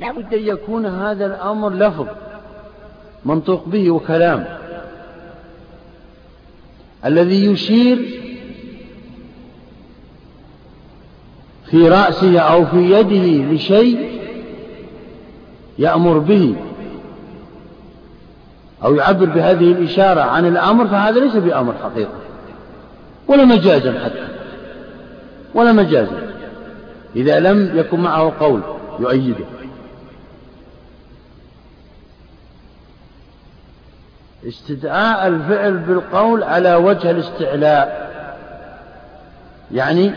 لا بد أن يكون هذا الأمر لفظ منطوق به وكلام. الذي يشير في رأسه أو في يده لشيء يأمر به أو يعبر بهذه الإشارة عن الأمر فهذا ليس بأمر حقيقة ولا مجازا حتى ولا مجازا. إذا لم يكن معه قول يؤيده. استدعاء الفعل بالقول على وجه الاستعلاء. يعني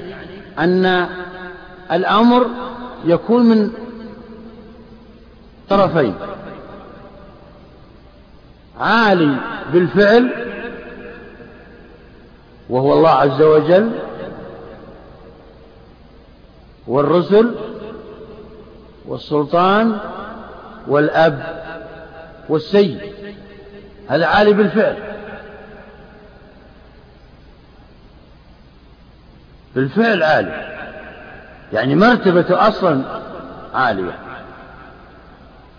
أن الأمر يكون من طرفين. عالي بالفعل وهو الله عز وجل والرسل والسلطان والأب والسيد. هذا عالي بالفعل. بالفعل عالي. يعني مرتبته أصلا عالية.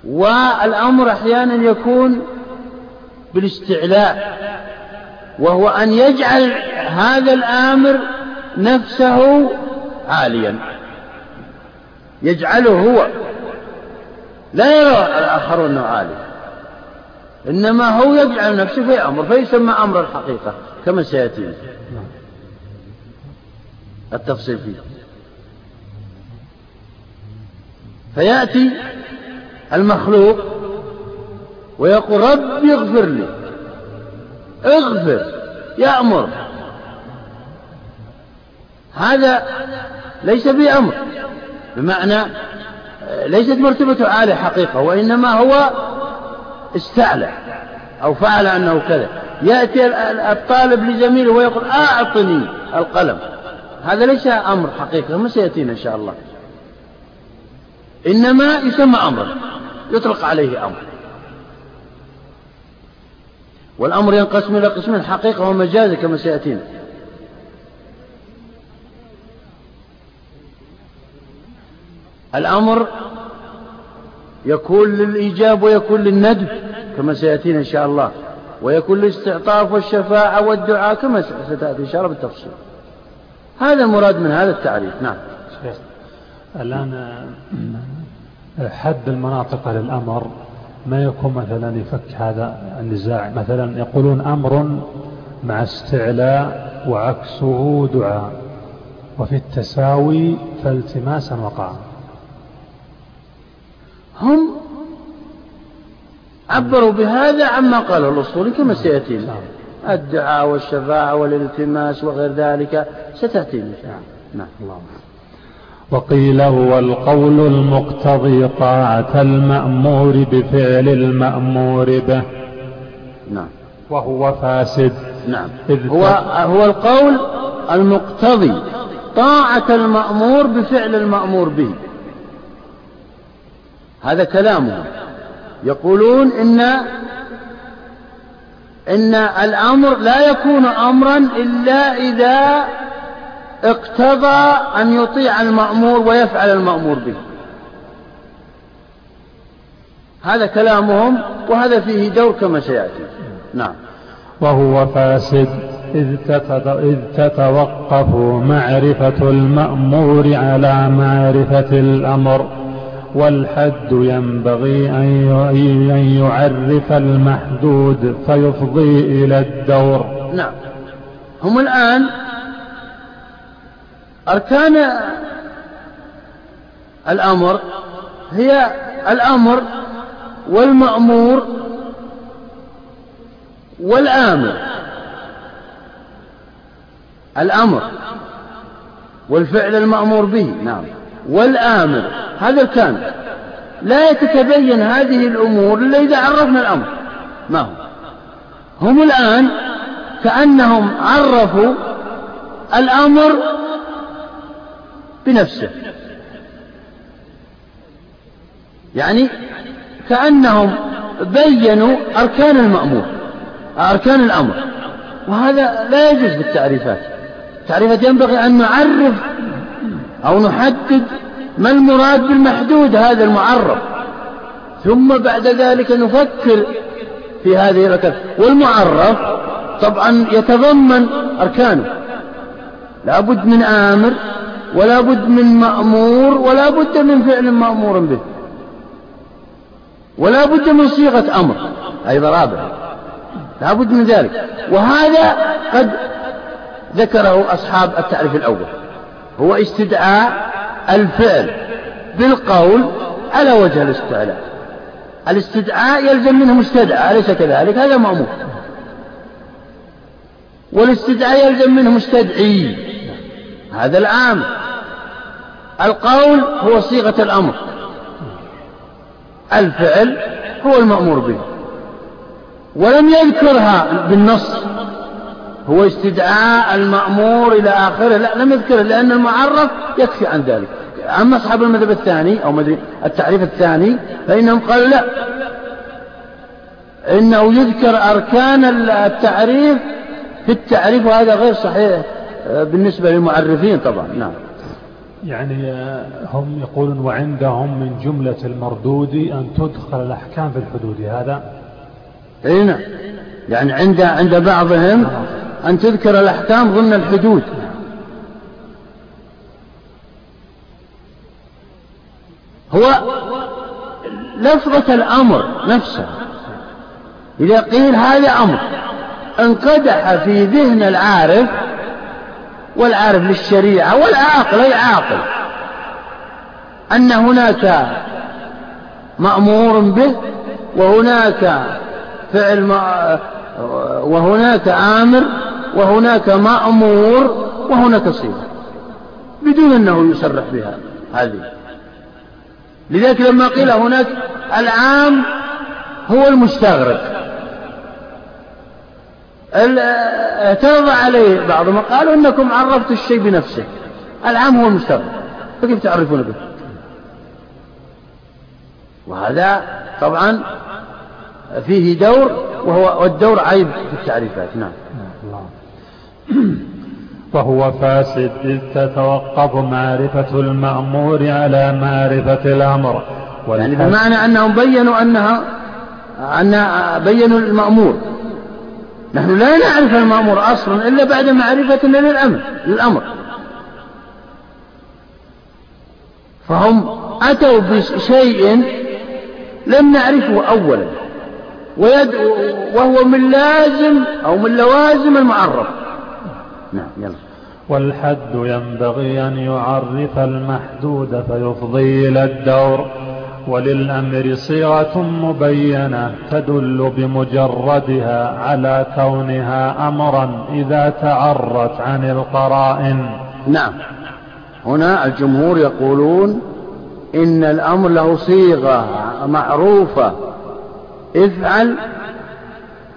والأمر أحيانا يكون بالاستعلاء وهو أن يجعل هذا الآمر نفسه عاليا. يجعله هو. لا يرى الآخرون أنه عالي. إنما هو يجعل نفسه في أمر فيسمى أمر الحقيقة كما سيأتي. التفصيل فيه. فيأتي المخلوق ويقول ربي اغفر لي. اغفر يأمر. هذا ليس بأمر بمعنى ليست مرتبته عالية حقيقة وإنما هو استعلى أو فعل أنه كذا. يأتي الطالب لزميله ويقول أعطني القلم. هذا ليس أمر حقيقة ما سيأتينا إن شاء الله. إنما يسمى أمرا يطلق عليه أمر. والأمر ينقسم إلى قسمين حقيقة ومجاز كما سيأتينا الأمر يكون للإيجاب ويكون للندب كما سيأتينا إن شاء الله. ويكون للاستعطاف والشفاعة والدعاء كما ستأتي إن شاء الله بالتفصيل. هذا المراد من هذا التعريف. نعم. الآن حد المناطق للأمر ما يكون مثلا يفك هذا النزاع؟ مثلا يقولون أمر مع استعلاء وعكسه دعاء وفي التساوي فالتماسا وقع هم عبروا بهذا عما قاله الأصول كما سيأتينا. الدعاء والشفاعة والالتماس وغير ذلك ستأتينا نعم نعم. وقيل هو القول المقتضي طاعة المأمور بفعل المأمور به. نعم. وهو فاسد. نعم. هو, هو القول المقتضي طاعة المأمور بفعل المأمور به. هذا كلامهم يقولون إن إن الأمر لا يكون أمرا إلا إذا اقتضى أن يطيع المأمور ويفعل المأمور به. هذا كلامهم وهذا فيه دور كما سيأتي. نعم. وهو فاسد إذ, إذ تتوقف معرفة المأمور على معرفة الأمر. والحد ينبغي أن يعرف المحدود فيفضي إلى الدور. نعم. هم الآن أركان الأمر هي الأمر والمأمور والآمر. الأمر والفعل المأمور به نعم. والآمر. هذا الكامل. لا تتبين هذه الأمور إلا إذا عرفنا الأمر. ما هو؟ هم الآن كأنهم عرفوا الأمر بنفسه. يعني كأنهم بينوا أركان المأمور أركان الأمر. وهذا لا يجوز بالتعريفات. التعريفات ينبغي أن نعرف أو نحدد ما المراد بالمحدود هذا المعرف ثم بعد ذلك نفكر في هذه الأركان والمعرف طبعا يتضمن أركانه. لا بد من آمر ولا بد من مأمور ولا بد من فعل مأمور به. ولا بد من صيغة أمر أيضا رابع لا بد من ذلك. وهذا قد ذكره أصحاب التعريف الأول. هو استدعاء الفعل بالقول على وجه الاستعلاء. الاستدعاء يلزم منه مستدعى أليس كذلك؟ هذا مأمور. والاستدعاء يلزم منه مستدعي. هذا العام. القول هو صيغة الأمر. الفعل هو المأمور به. ولم يذكرها بالنص. هو استدعاء المأمور إلى آخره. لا لم يذكره لأن المعرف يكفي عن ذلك. أما أصحاب المذهب الثاني أو التعريف الثاني فإنهم قالوا لا. إنه يذكر أركان التعريف في التعريف وهذا غير صحيح آه، بالنسبة للمعرفين طبعا. نعم. يعني آه، هم يقولون وعندهم من جملة المردود أن تدخل الأحكام في الحدود هذا؟ اي نعم. يعني عند عند بعضهم أن تذكر الأحكام ضمن الحدود. هو لفظة الأمر نفسه. إذا قيل هذا أمر انقدح في ذهن العارف والعارف للشريعة والعاقل أي عاقل أن هناك مأمور به وهناك فعل ما وهناك آمر وهناك مأمور وهناك صيغة بدون أنه يصرح بها هذه. لذلك لما قيل هناك العام هو المستغرق. اعترض عليه بعضهم قالوا إنكم عرفتوا الشيء بنفسه. العام هو المستغرق. فكيف تعرفون به. وهذا طبعا فيه دور وهو والدور عيب في التعريفات. نعم. فهو فاسد إذ تتوقف معرفة المأمور على معرفة الأمر. يعني بمعنى أنهم بينوا أنها أن بينوا المأمور. نحن لا نعرف المأمور أصلا إلا بعد معرفتنا للأمر للأمر. فهم أتوا بشيء لم نعرفه أولا. وهو من لازم أو من لوازم المعرف نعم يلا. والحد ينبغي أن يعرف المحدود فيفضي إلى الدور. وللأمر صيغة مبينة تدل بمجردها على كونها أمرا إذا تعرت عن القرائن. نعم. هنا الجمهور يقولون إن الأمر له صيغة معروفة. افعل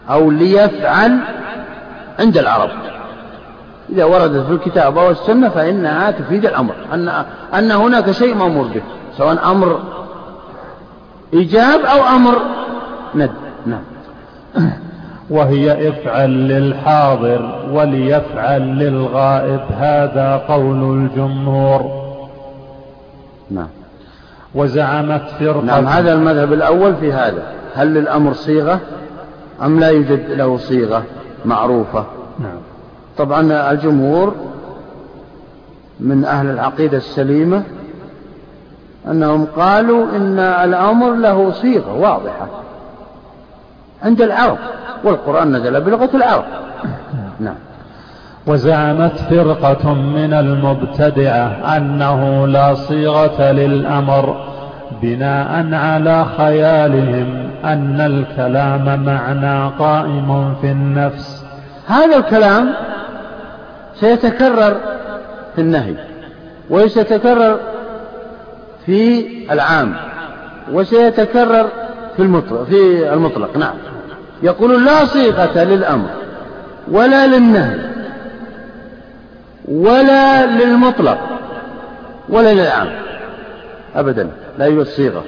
أو ليفعل عند العرب. إذا وردت في الكتاب أو السنة فإنها تفيد الأمر. أن أن هناك شيء مأمور به سواء أمر إيجاب أو أمر ند. نعم. وهي افعل للحاضر وليفعل للغائب هذا قول الجمهور. نعم. وزعمت فرقة نعم هذا المذهب الأول في هذا. هل للأمر صيغة أم لا يوجد له صيغة معروفة؟ نعم. طبعا الجمهور من أهل العقيدة السليمة أنهم قالوا إن الأمر له صيغة واضحة عند العرب والقرآن نزل بلغة العرب. نعم. وزعمت فرقة من المبتدعة أنه لا صيغة للأمر بناء على خيالهم أن الكلام معنى قائم في النفس. هذا الكلام سيتكرر في النهي وسيتكرر في العام وسيتكرر في المطلق في المطلق نعم. يقول لا صيغة للأمر ولا للنهي ولا للمطلق ولا للعام أبدا. لا يوجد صيغة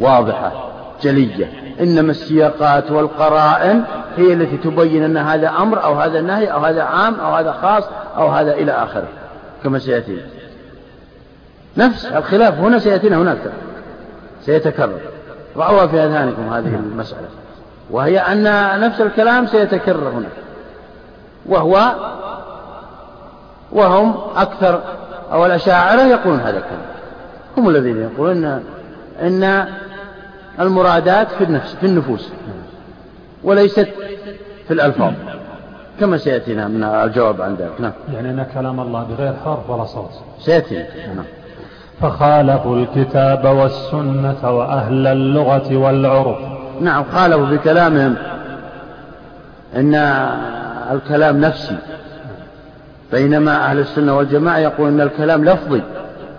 واضحة جلية. إنما السياقات والقرائن هي التي تبين أن هذا أمر أو هذا نهي أو هذا عام أو هذا خاص أو هذا إلى آخره. كما سيأتي. نفس الخلاف هنا سيأتينا هناك. سيتكرر. ضعوها في أذهانكم هذه المسألة. وهي أن نفس الكلام سيتكرر هنا. وهو وهم أكثر أو الأشاعرة يقولون هذا الكلام. هم الذين يقولون إن, إن المرادات في النفس في النفوس. وليست في الألفاظ. كما سيأتينا من الجواب عن ذلك. نعم. يعني أن كلام الله بغير حرف ولا صوت. سيأتينا. نعم. فخالفوا الكتاب والسنة وأهل اللغة والعرف. نعم خالفوا بكلامهم إن الكلام نفسي. بينما أهل السنة والجماعة يقول أن الكلام لفظي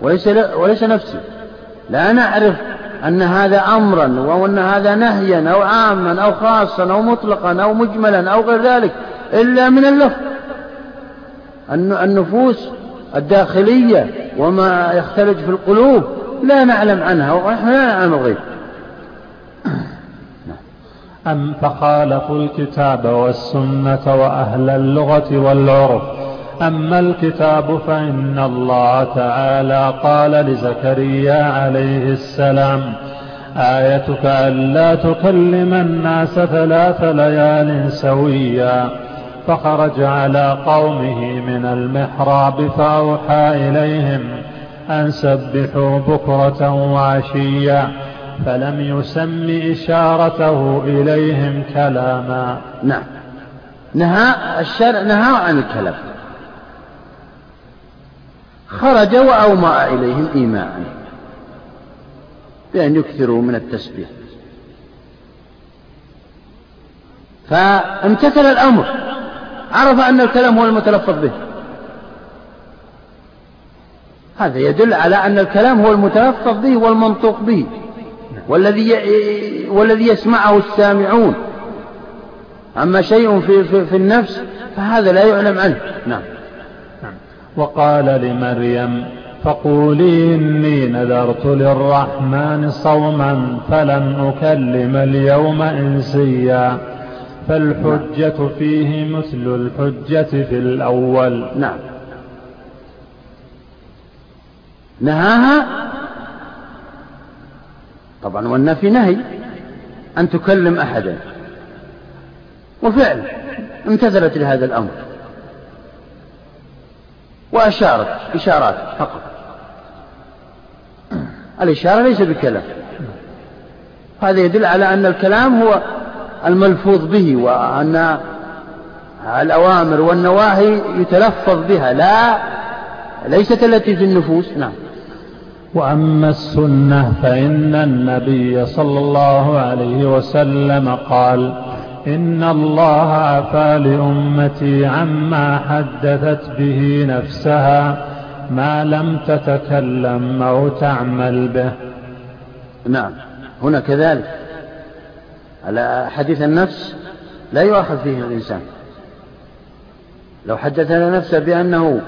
وليس وليس نفسي. لا نعرف أن هذا أمرا وأن هذا نهيا أو عاما أو خاصا أو مطلقا أو مجملا أو غير ذلك إلا من اللفظ. النفوس الداخلية وما يختلج في القلوب لا نعلم عنها ونحن لا نعلم الغيب. أم فخالفوا الكتاب والسنة وأهل اللغة والعرف أما الكتاب فإن الله تعالى قال لزكريا عليه السلام آيتك ألا تكلم الناس ثلاث ليال سويا فخرج على قومه من المحراب فأوحى إليهم أن سبحوا بكرة وعشيا فلم يسم إشارته إليهم كلاما. نعم. نهى الشرع نهى عن الكلام. خرج وأومأ إليهم إيماء بأن يكثروا من التسبيح. فامتثل الأمر عرف أن الكلام هو المتلفظ به. هذا يدل على أن الكلام هو المتلفظ به والمنطوق به والذي والذي يسمعه السامعون. أما شيء في, في, في النفس فهذا لا يعلم عنه. نعم. وقال لمريم فقولي إني نذرت للرحمن صوما فلن أكلم اليوم إنسيا فالحجة فيه مثل الحجة في الأول. نعم. نهاها؟ طبعا والنفي نهي أن تكلم أحدا. وفعلا امتثلت لهذا الأمر. وأشارت إشارات فقط. الإشارة ليس بكلام. هذا يدل على أن الكلام هو الملفوظ به وأن الأوامر والنواهي يتلفظ بها لا ليست التي في النفوس نعم. وأما السنة فإن النبي صلى الله عليه وسلم قال إن الله عفى لأمتي عما حدثت به نفسها ما لم تتكلم أو تعمل به. نعم. هنا كذلك. على حديث النفس لا يؤاخذ فيه الإنسان. لو حدث نفسه بأنه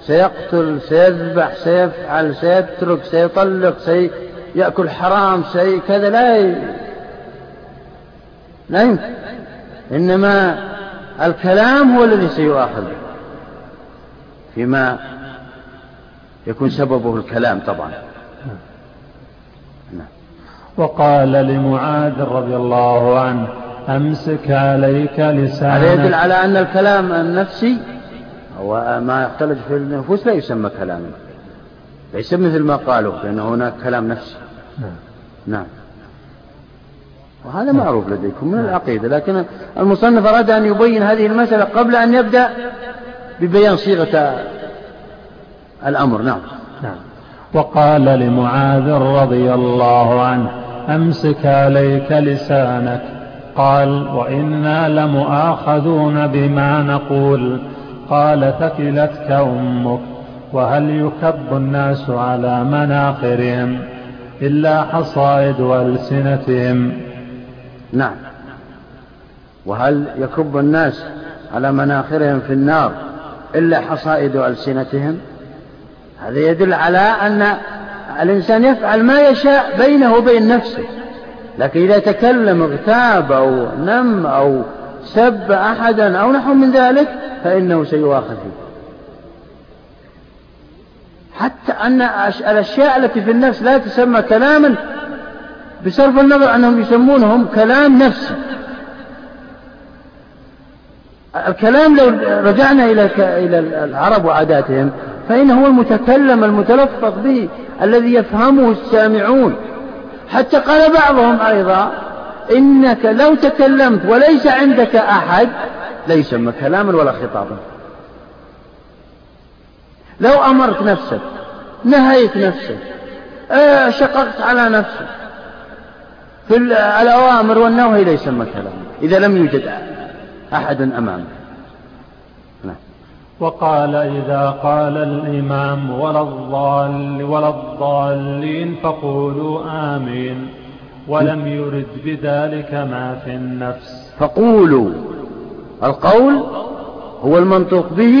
سيقتل سيذبح سيفعل سيترك سيطلق سيأكل حرام سي كذا لا. لا يمكن. إنما الكلام هو الذي سيؤاخذ به. فيما يكون سببه الكلام طبعا. نعم. وقال لمعاذ رضي الله عنه أمسك عليك لسانك. هذا يدل على أن الكلام النفسي وما يختلط في النفوس لا يسمى كلاما. ليس مثل ما قالوا لأن هناك كلام نفسي. نعم. نعم. وهذا معروف لديكم من العقيدة لكن المصنف أراد أن يبين هذه المسألة قبل أن يبدأ ببيان صيغة الأمر. نعم. نعم. وقال لمعاذ رضي الله عنه أمسك عليك لسانك. قال وإنا لمؤاخذون بما نقول. قال ثكلتك أمك. وهل يكب الناس على مناخرهم إلا حصائد ألسنتهم؟ نعم. وهل يكب الناس على مناخرهم في النار إلا حصائد ألسنتهم؟ هذا يدل على أن الإنسان يفعل ما يشاء بينه وبين نفسه. لكن إذا تكلم اغتاب أو نم أو سب أحدا أو نحو من ذلك فإنه سيؤاخذ فيه. حتى أن الأشياء التي في النفس لا تسمى كلاما بصرف النظر أنهم يسمونهم كلام نفسي. الكلام لو رجعنا إلى إلى العرب وعاداتهم فإنه هو المتكلم المتلفظ به الذي يفهمه السامعون. حتى قال بعضهم أيضا إنك لو تكلمت وليس عندك أحد لا يسمى كلاما ولا خطابا. لو أمرت نفسك نهيت نفسك آه، شققت على نفسك في الأوامر والنواهي لا يسمى كلاما إذا لم يوجد أحد أمامك نعم. وقال إذا قال الإمام ولا الضال ولا الضالين فقولوا آمين. ولم يرد بذلك ما في النفس. فقولوا. القول هو المنطوق به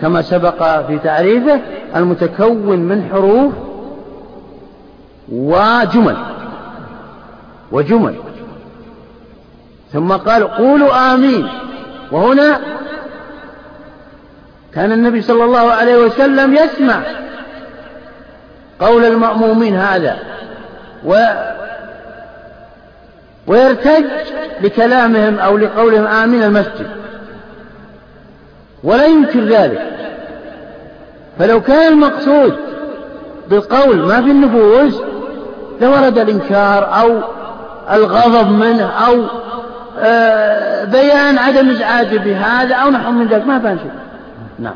كما سبق في تعريفه المتكون من حروف وجمل. وجمل. ثم قال قولوا آمين. وهنا كان النبي صلى الله عليه وسلم يسمع قول المأمومين هذا و ويرتج لكلامهم أو لقولهم آمين المسجد. ولا ينكر ذلك. فلو كان المقصود بالقول ما في النفوس لورد الإنكار أو الغضب منه أو آه، بيان عدم إزعاجه بهذا أو نحو من ذلك ما بان شيء. نعم.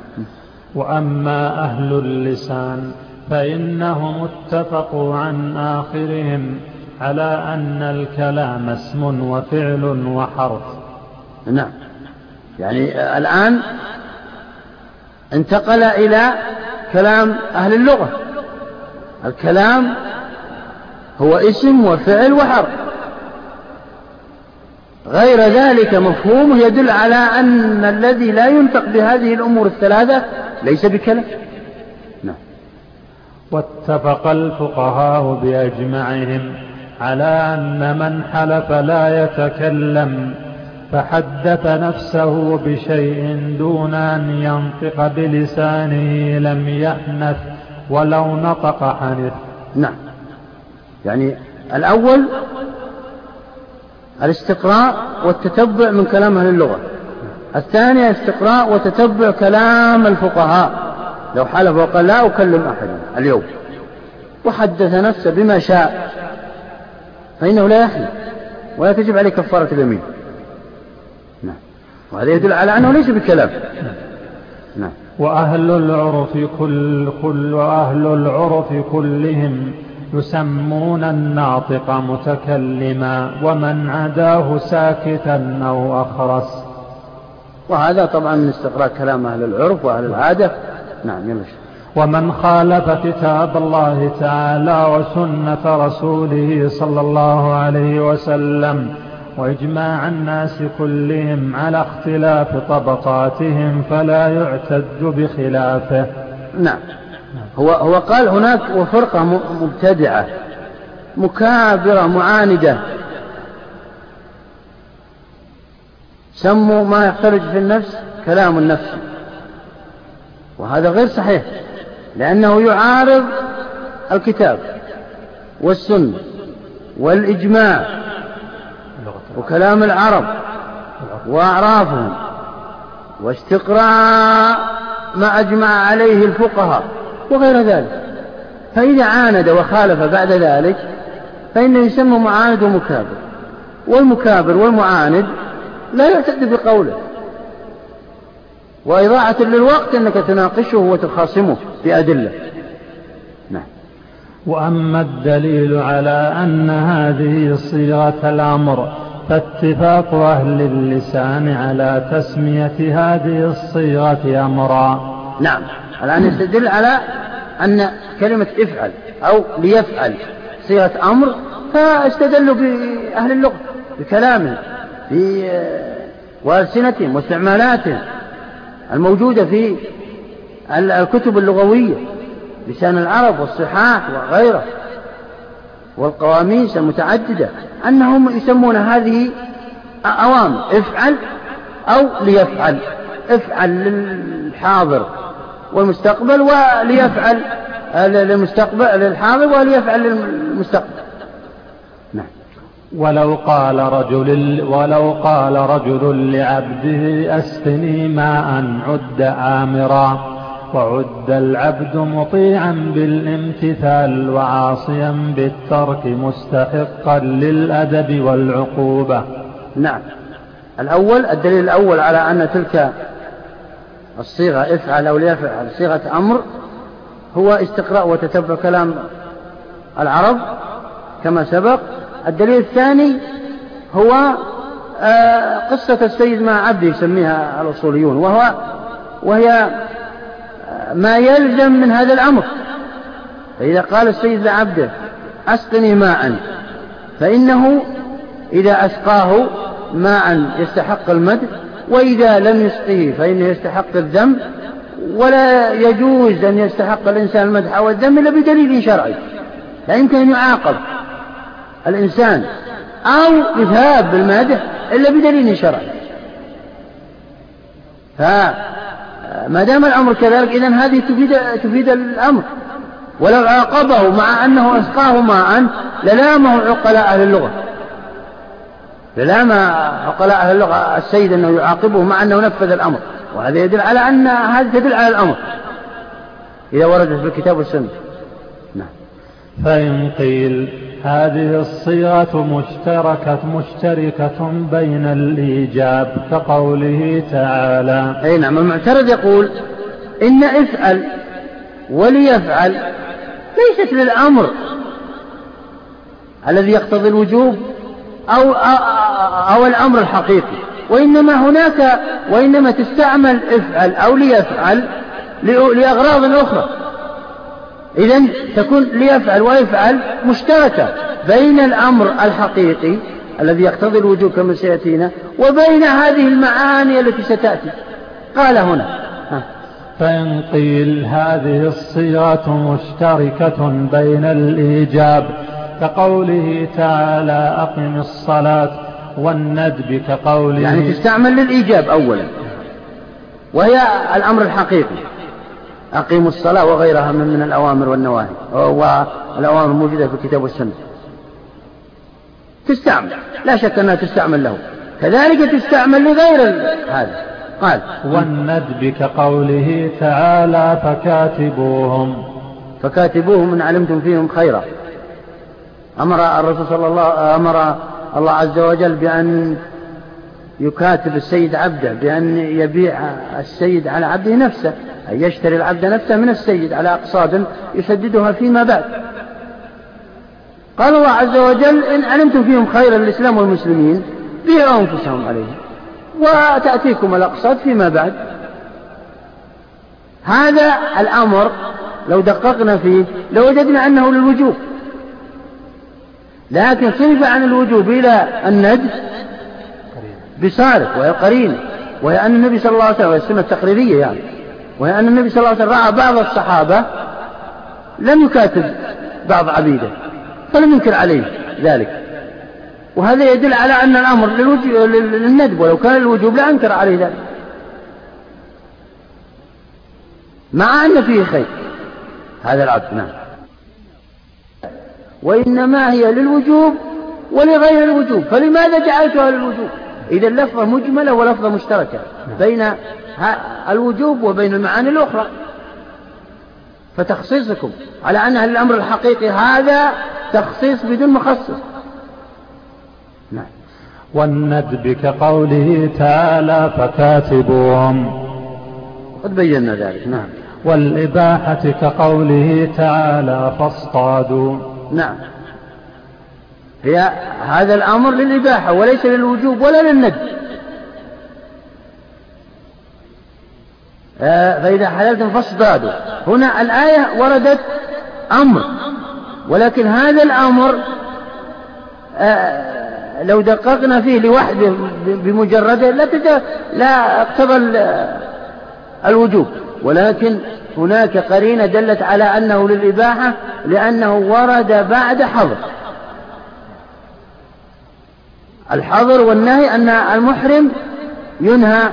وأما أهل اللسان فإنهم اتفقوا عن آخرهم على أن الكلام اسم وفعل وحرف. نعم. يعني الآن انتقل إلى كلام أهل اللغة. الكلام هو اسم وفعل وحرف. غير ذلك مفهومه يدل على أن الذي لا ينطق بهذه الأمور الثلاثة ليس بكلام. نعم. واتفق الفقهاء بأجمعهم على أن من حلف لا يتكلم فحدث نفسه بشيء دون أن ينطق بلسانه لم يأنف ولو نطق حنث نعم. يعني الأول الاستقراء والتتبع من كلام أهل اللغة. الثانية استقراء وتتبع كلام الفقهاء. لو حلف وقال لا أكلم أحدا اليوم. وحدث نفسه بما شاء. فإنه لا يحلف. ولا تجب عليه كفارة اليمين. نعم. وهذا يدل على أنه ليس بكلام نعم. وأهل العرف كل كل وأهل العرف كلهم يسمون الناطق متكلما ومن عداه ساكتا أو أخرس. وهذا طبعا من استقراء كلام أهل العرف وأهل العادة. نعم يلا ومن خالف كتاب الله تعالى وسنة رسوله صلى الله عليه وسلم وإجماع الناس كلهم على اختلاف طبقاتهم فلا يعتد بخلافه. نعم. هو هو قال هناك وفرقة مبتدعة مكابرة معاندة. سموا ما يختلج في النفس كلام النفس. وهذا غير صحيح لأنه يعارض الكتاب والسنة والإجماع وكلام العرب وأعرافهم واستقراء ما أجمع عليه الفقهاء. وغير ذلك. فإذا عاند وخالف بعد ذلك فإنه يسمى معاند ومكابر. والمكابر والمعاند لا يعتد بقوله. وإضاعة للوقت أنك تناقشه وتخاصمه بأدلة. نعم. وأما الدليل على أن هذه صيغة الأمر فاتفاق أهل اللسان على تسمية هذه الصيغة أمرا. نعم. الآن يستدل على أن كلمة افعل أو ليفعل صيغة أمر فاستدلوا بأهل اللغة بكلامهم وألسنتهم واستعمالاتهم الموجودة في الكتب اللغوية لسان العرب والصحاح وغيره والقواميس المتعددة أنهم يسمون هذه أوامر افعل أو ليفعل افعل للحاضر. والمستقبل وليفعل للمستقبل للحاضر وليفعل للمستقبل. نعم. ولو قال رجل ولو قال رجل لعبده أسقني ماء عد آمرا وعد العبد مطيعا بالامتثال وعاصيا بالترك مستحقا للأدب والعقوبة. نعم. الأول الدليل الأول على أن تلك الصيغة افعل أو ليفعل صيغة أمر هو استقراء وتتبع كلام العرب كما سبق. الدليل الثاني هو آه، قصة السيد مع عبده يسميها الأصوليون وهو وهي آه، ما يلزم من هذا الأمر. فإذا قال السيد لعبده أسقني ماء فإنه إذا أسقاه ماء يستحق المدح وإذا لم يسقه فإنه يستحق الذم ولا يجوز أن يستحق الإنسان المدح أو الذم إلا بدليل شرعي لا يمكن أن يعاقب الإنسان أو يثاب بالمدح إلا بدليل شرعي. فما دام الأمر كذلك إذا هذه تفيد, تفيد الأمر. ولو عاقبه مع أنه أسقاه ماء للامه عقلاء أهل اللغة. للام عقلاء أهل اللغة السيد أنه يعاقبه مع أنه نفذ الأمر وهذا يدل على أن هذا تدل على الأمر إذا وردت في الكتاب والسنة. نعم. فإن قيل هذه الصيغة مشتركة مشتركة بين الإيجاب كقوله تعالى. أي نعم المعترض يقول إن افعل وليفعل ليست للأمر الذي يقتضي الوجوب. أو, أو الأمر الحقيقي. وإنما هناك وإنما تستعمل افعل أو ليفعل لأغراض أخرى. إذا تكون ليفعل ويفعل مشتركة بين الأمر الحقيقي الذي يقتضي الوجوب كما سيأتينا وبين هذه المعاني التي ستأتي. قال هنا. فإن قيل هذه الصيغة مشتركة بين الإيجاب كقوله تعالى أقم الصلاة والندب كقوله يعني تستعمل للإيجاب أولا. وهي الأمر الحقيقي. أقيموا الصلاة وغيرها من, من الأوامر والنواهي. والأوامر الموجودة في الكتاب والسنة. تستعمل. لا شك أنها تستعمل له. كذلك تستعمل لغير هذا. قال والندب كقوله تعالى فكاتبوهم. فكاتبوهم إن علمتم فيهم خيرا. أمر الرسول صلى الله أمر الله عز وجل بأن يكاتب السيد عبده بأن يبيع السيد على عبده نفسه أن يشتري العبد نفسه من السيد على أقساط يسددها فيما بعد. قال الله عز وجل إن علمتم فيهم خيرا الإسلام والمسلمين بيعوا أنفسهم عليه وتأتيكم الأقساط فيما بعد. هذا الأمر لو دققنا فيه لوجدنا أنه للوجوب. لكن صرف عن الوجوب إلى الند بصارف وهي قرينة وهي أن النبي صلى الله عليه وسلم السنة التقريرية يعني وهي أن النبي صلى الله عليه وسلم رأى بعض الصحابة لم يكاتب بعض عبيده فلم ينكر عليه ذلك. وهذا يدل على أن الأمر للندب ولو كان الوجوب لأنكر عليه ذلك. مع أن فيه خير. هذا العبد نعم. وإنما هي للوجوب ولغير الوجوب. فلماذا جعلتها للوجوب؟ إذا اللفظة مجملة ولفظة مشتركة بين الوجوب وبين المعاني الأخرى. فتخصيصكم على أنها الأمر الحقيقي هذا تخصيص بدون مخصص. نعم. والندب كقوله تعالى فكاتبوهم. قد بينا ذلك. نعم. والإباحة كقوله تعالى فاصطادوا. نعم. هي هذا الأمر للإباحة وليس للوجوب ولا للندب. آه، فإذا حللتم فاصطادوا هنا الآية وردت أمر. ولكن هذا الأمر آه، لو دققنا فيه لوحده بمجرده لا لا اقتضى الوجوب. ولكن هناك قرينة دلت على أنه للإباحة لأنه ورد بعد حظر. الحظر والنهي أن المحرم ينهى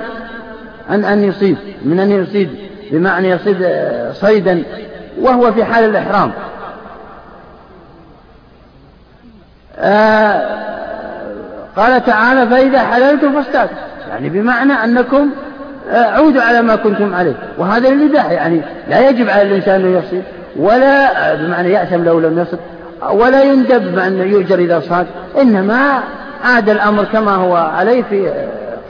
عن أن يصيد من أن يصيد بمعنى يصيد صيدا وهو في حال الإحرام. آه قال تعالى فإذا حللتم فاصطادوا يعني بمعنى أنكم آه، عودوا على ما كنتم عليه. وهذا للإباحة يعني لا يجب على الإنسان أن يصيد ولا بمعنى يأثم لو لم يصد ولا يندب بأن يؤجر إذا صاد إنما عاد الأمر كما هو عليه في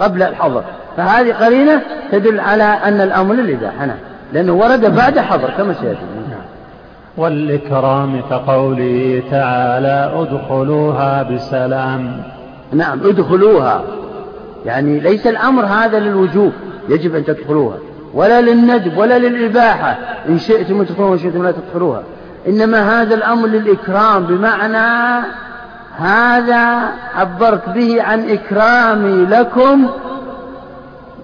قبل الحظر. فهذه قرينة تدل على أن الأمر للإباحة نعم. لأنه ورد بعد حظر كما سيأتي. والإكرام كقوله تعالى ادخلوها بسلام. نعم ادخلوها. يعني ليس الأمر هذا للوجوب. يجب أن تدخلوها. ولا للندب ولا للإباحة. إن شئتم تدخلوها وإن شئتم لا تدخلوها. إنما هذا الأمر للإكرام بمعنى هذا عبرت به عن إكرامي لكم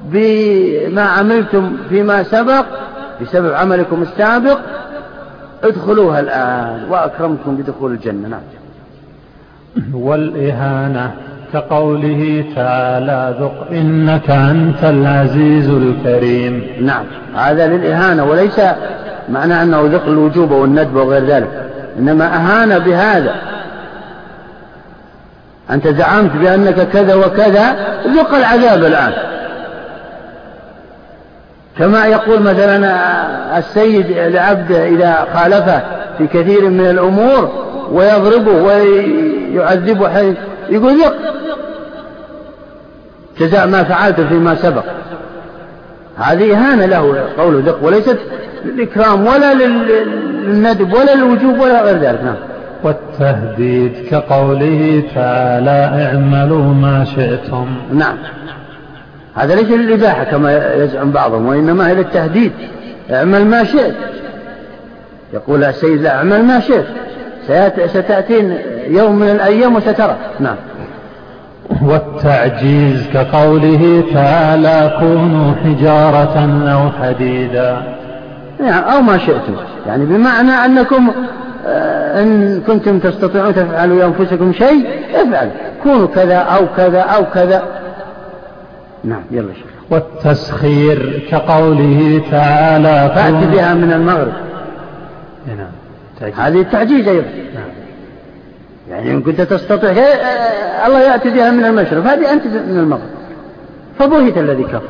بما عملتم فيما سبق بسبب عملكم السابق. ادخلوها الآن وأكرمكم بدخول الجنة. نعم. والإهانة. كقوله تعالى ذق إنك أنت العزيز الكريم. نعم. هذا للإهانة وليس معنى أنه ذق الوجوب والندب وغير ذلك. إنما أهان بهذا. أنت زعمت بأنك كذا وكذا ذق العذاب الآن. كما يقول مثلا السيد لعبده إذا خالفه في كثير من الأمور ويضربه ويعذبه يقول ذق. جزاء ما فعلت فيما سبق. هذه إهانة له قوله ذق وليست للإكرام ولا للندب ولا للوجوب ولا غير ذلك نعم. والتهديد كقوله تعالى اعملوا ما شئتم. نعم. هذا ليس للإباحة كما يزعم بعضهم وإنما هي للتهديد اعمل ما شئت. يقول السيد لا اعمل ما شئت. ستأتين يوم من الأيام وسترى. نعم. والتعجيز كقوله تعالى كونوا حجارة أو حديدا. يعني أو ما شئتم. يعني بمعنى أنكم آه، إن كنتم تستطيعون تفعلوا لأنفسكم شيء افعلوا. كونوا كذا أو كذا أو كذا. نعم يلا شيخ. والتسخير كقوله تعالى فأت بها من المغرب. نعم هذه التعجيز أيضا. نعم. يعني إن كنت تستطيع آه، الله يأتي بها من المشرق هذه أنت من المغرب. فبهت الذي كفر.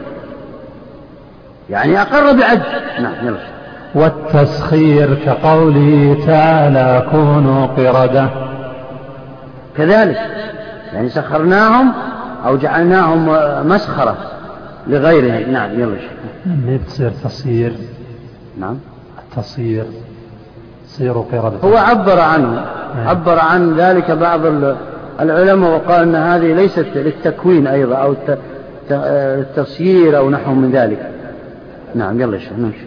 يعني أقر بعجز. نعم يلا. والتسخير كقوله تعالى كونوا قردة. كذلك يعني سخرناهم أو جعلناهم مسخرة لغيرهم. نعم يلا. ما تصير تصير نعم. تصير سيروا قردة. هو عبر عنه. عبر عن ذلك بعض العلماء وقال أن هذه ليست للتكوين أيضا أو التصيير أو نحو من ذلك. نعم يلا شيخ نمشي.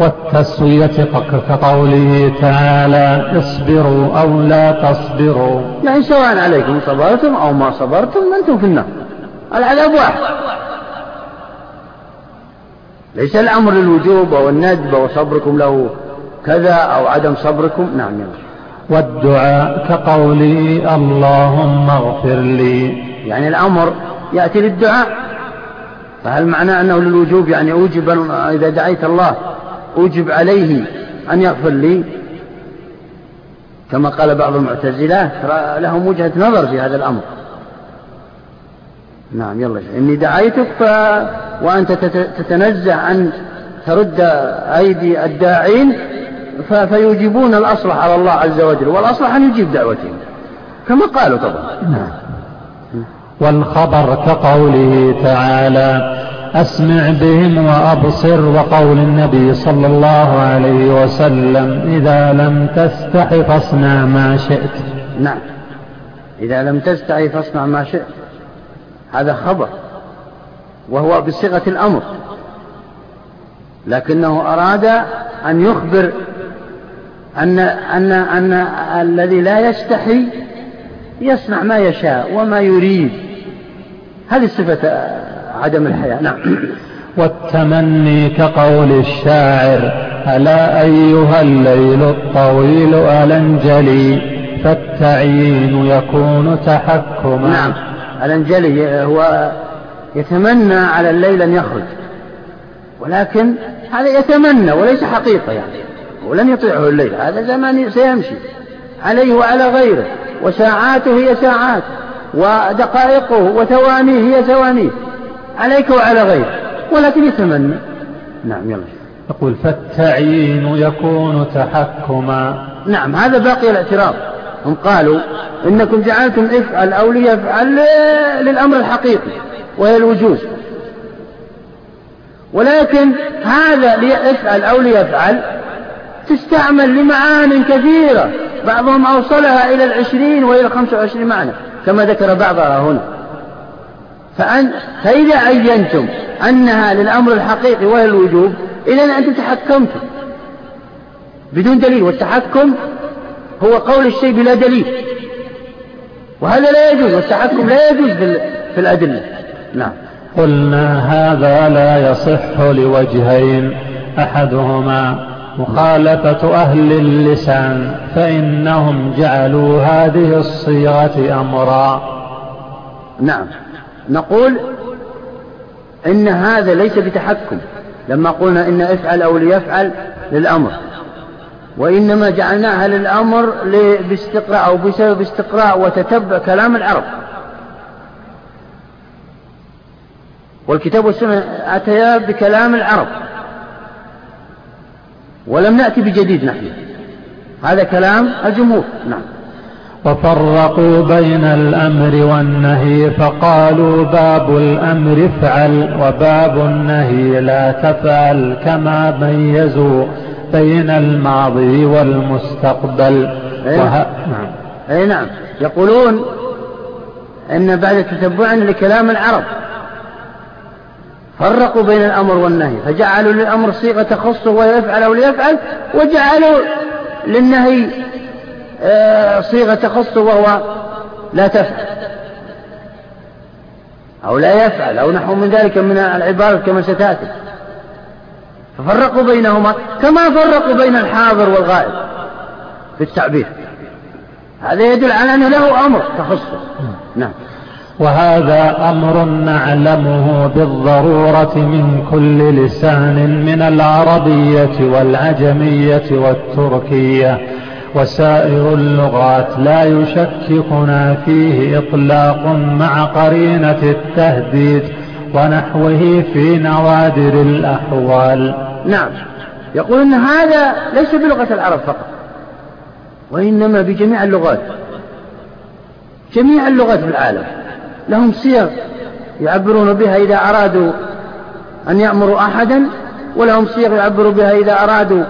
والتسوية كقوله تعالى اصبروا أو لا تصبروا. يعني سواء عليكم صبرتم أو ما صبرتم أنتم في النار. العذاب واحد. ليس الأمر للوجوب أو الندب وصبركم له كذا أو عدم صبركم. نعم يلا. والدعاء كقوله اللهم اغفر لي. يعني الأمر يأتي للدعاء. فهل معناه أنه للوجوب؟ يعني أوجب إذا دعيت الله أوجب عليه أن يغفر لي. كما قال بعض المعتزلة لهم وجهة نظر في هذا الأمر. نعم يلا. إني دعيتك ف... وأنت تتنزه أن ترد أيدي الداعين. فيجيبون الأصلح على الله عز وجل والأصلح أن يجيب دعوتهم. كما قالوا طبعا. نعم. والخبر كقوله تعالى أسمع بهم وأبصر وقول النبي صلى الله عليه وسلم إذا لم تستح فاصنع ما شئت. نعم. إذا لم تستحي فاصنع ما شئت. هذا خبر وهو بصيغة الأمر. لكنه أراد أن يخبر أن أن أن الذي لا يستحي يصنع ما يشاء وما يريد. هذه صفة عدم الحياة نعم. والتمني كقول الشاعر ألا أيها الليل الطويل ألنجلي فالتعيين يكون تحكما. نعم. الأنجلي هو يتمنى على الليل أن يخرج ولكن هذا يتمنى وليس حقيقة يعني. ولن يطيعه الليل. هذا زمان سيمشي. عليه وعلى غيره. وساعاته هي ساعات. ودقائقه وثوانيه هي ثوانيه. عليك وعلى غيرك ولكن يتمنى. نعم يلا. يقول فالتعيين يكون تحكما. نعم هذا باقي الاعتراض. هم قالوا إنكم جعلتم افعل أو ليفعل للأمر الحقيقي وهي الوجوب. ولكن هذا ليفعل أو ليفعل تستعمل لمعان كثيرة. بعضهم أوصلها إلى العشرين وإلى الخمسة وعشرين معنى كما ذكر بعضها هنا. فأن فإذا عينتم أنها للأمر الحقيقي وهي الوجوب إذا أنتم تحكمتم بدون دليل والتحكم هو قول الشيء بلا دليل. وهذا لا يجوز والتحكم لا يجوز في الأدلة. نعم. قلنا هذا لا يصح لوجهين أحدهما مخالفة أهل اللسان فإنهم جعلوا هذه الصيغة أمرا. نعم. نقول إن هذا ليس بتحكم. لما قلنا إن افعل أو ليفعل للأمر. وإنما جعلناها للأمر باستقراء أو بسبب استقراء وتتبع كلام العرب. والكتاب والسنة أتيا بكلام العرب. ولم نأتي بجديد نحن. هذا كلام الجمهور. نعم. وفرقوا بين الأمر والنهي فقالوا باب الأمر افعل وباب النهي لا تفعل كما ميزوا بين الماضي والمستقبل. أي وه... نعم. أي نعم. يقولون أن بعد تتبع لكلام العرب. فرقوا بين الأمر والنهي فجعلوا للأمر صيغة تخصه ويفعل أو ليفعل وجعلوا للنهي آه، صيغة تخصه وهو لا تفعل. أو لا يفعل أو نحو من ذلك من العبارة كما ستأتي. ففرقوا بينهما كما فرقوا بين الحاضر والغائب في التعبير. هذا يدل على أن له أمر تخصه. نعم. وهذا أمر نعلمه بالضرورة من كل لسان من العربية والعجمية والتركية. وسائر اللغات لا يشككنا فيه إطلاق مع قرينة التهديد ونحوه في نوادر الأحوال. نعم. يقول أن هذا ليس بلغة العرب فقط وإنما بجميع اللغات جميع اللغات في العالم. لهم صيغ يعبرون بها إذا أرادوا أن يأمروا أحدا ولهم صيغ يعبروا بها إذا أرادوا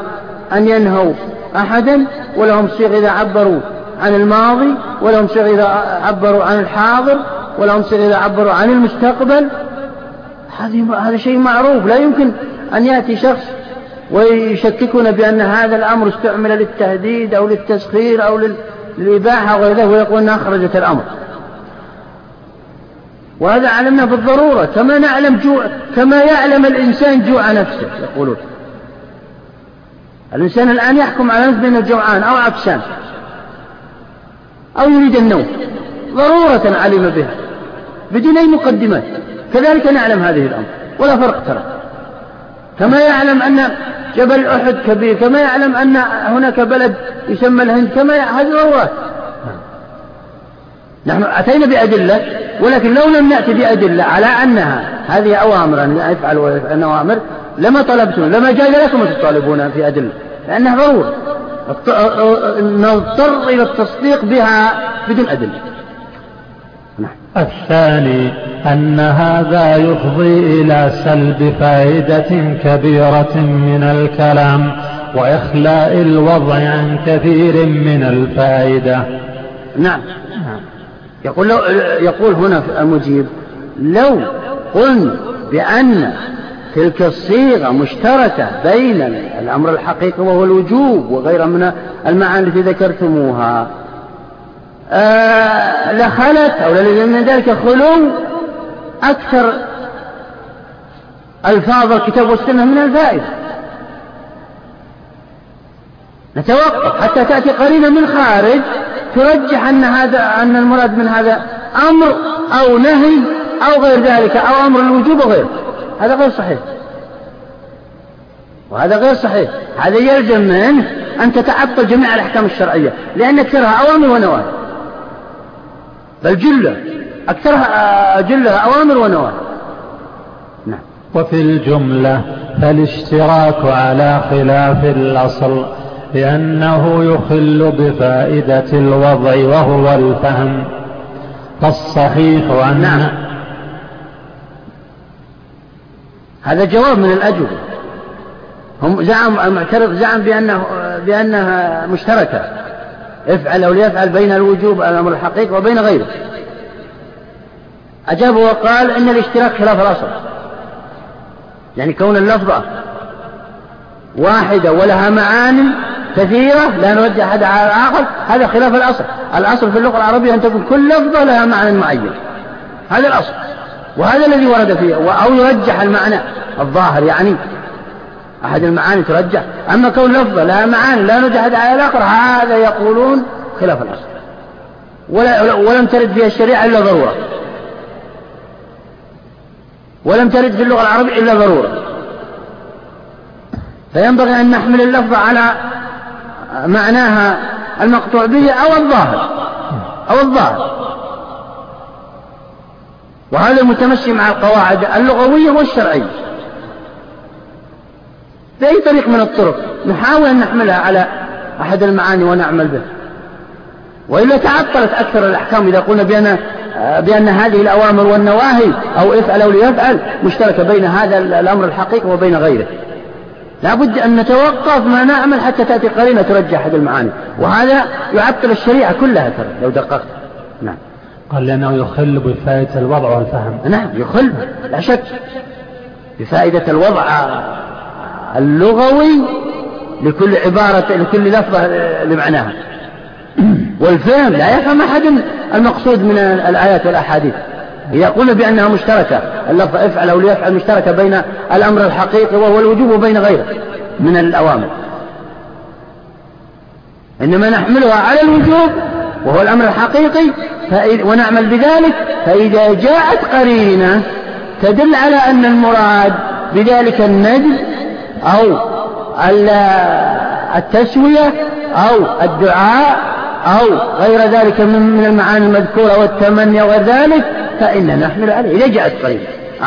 أن ينهوا أحدا ولهم صيغ إذا عبروا عن الماضي ولهم صيغ إذا عبروا عن الحاضر ولهم صيغ إذا عبروا عن المستقبل. هذا شيء معروف. لا يمكن أن يأتي شخص ويشككون بأن هذا الأمر استعمل للتهديد أو للتسخير أو للإباحة وغير ذلك ويقول أنها أخرجت الأمر. وهذا علمنا بالضرورة. كما نعلم جوع كما يعلم الإنسان جوع نفسه يقولون. الإنسان الآن يحكم على نفسه بأنه جوعان أو عطشان أو يريد النوم. ضرورة علم بها. بدون أي مقدمات. كذلك نعلم هذه الأمر. ولا فرق ترى. كما يعلم أن جبل أحد كبير كما يعلم أن هناك بلد يسمى الهند كما هذه ضرورات نحن أتينا بأدلة ولكن لو لم نأتي بأدلة على أنها هذه أوامر أن أفعل وأن أوامر لما طلبتم لما جاز لكم أن تطالبون في أدلة لأنها ضرورة. نضطر إلى التصديق بها بدون أدلة. نعم. الثاني أن هذا يفضي إلى سلب فائدة كبيرة من الكلام وإخلاء الوضع عن كثير من الفائدة. نعم. يقول, لو يقول هنا المجيب لو قلنا بأن تلك الصيغة مشتركة بين الأمر الحقيقي وهو الوجوب وغيرها من المعاني التي ذكرتموها آه لخلت أو للزم من ذلك خلو أكثر ألفاظ الكتاب والسنة من الفائدة نتوقف حتى تأتي قرينة من خارج ترجح أن هذا أن المراد من هذا أمر أو نهي أو غير ذلك أو أمر الوجوب وغيره. هذا غير صحيح. وهذا غير صحيح. هذا يلزم منه أن تتعطل جميع الأحكام الشرعية لأن أكثرها أوامر ونواهي. بل جلة. أكثرها جلها أوامر ونواهي. نعم. وفي الجملة فالاشتراك على خلاف الأصل. لأنه يخل بفائدة الوضع وهو الفهم. فالصحيح أن نعم. هذا جواب من الأجوبة. هم زعم المعترض زعم بأنه بأنها مشتركة. افعل أو ليفعل بين الوجوب الأمر الحقيقي وبين غيره. أجاب وقال إن الاشتراك خلاف الأصل. يعني كون اللفظة واحدة ولها معاني كثيرة لا نرجع أحد على الآخر هذا خلاف الأصل. الأصل في اللغة العربية أن تكون كل لفظة لها معنى معين. هذا الأصل. وهذا الذي ورد فيه أو يرجح المعنى الظاهر يعني أحد المعاني ترجح. أما كون لفظة لها معاني لا نرجع أحد على الآخر هذا يقولون خلاف الأصل. ولا ولم ترد فيها الشريعة إلا ضرورة. ولم ترد في اللغة العربية إلا ضرورة. فينبغي أن نحمل اللفظ على معناها المقطوع به أو الظاهر أو الظاهر. وهذا متمشي مع القواعد اللغوية والشرعية. بأي طريق من الطرق نحاول أن نحملها على أحد المعاني ونعمل به. وإلا تعطلت أكثر الأحكام إذا قلنا بأن بأن هذه الأوامر والنواهي أو افعل أو ليفعل مشتركة بين هذا الأمر الحقيقي وبين غيره. لا بد أن نتوقف ما نعمل حتى تأتي قرينة ترجح أحد المعاني. وهذا يعطل الشريعة كلها ترى لو دققت. نعم. قال لأنه يخل بفائدة الوضع والفهم. نعم يخل. لا شك. بفائدة الوضع اللغوي لكل عبارة لكل لفظة لمعناها. والفهم لا يفهم أحد المقصود من الآيات والأحاديث. إذا قلنا بأنها مشتركة اللفظ افعل أو ليفعل مشتركة بين الأمر الحقيقي وهو الوجوب وبين غيره من الأوامر. إنما نحملها على الوجوب وهو الأمر الحقيقي ونعمل بذلك فإذا جاءت قرينة تدل على أن المراد بذلك الندب أو التسوية أو الدعاء أو غير ذلك من المعاني المذكورة والتمني وغير ذلك فإننا نحمل عليه. إذا جاءت قرينة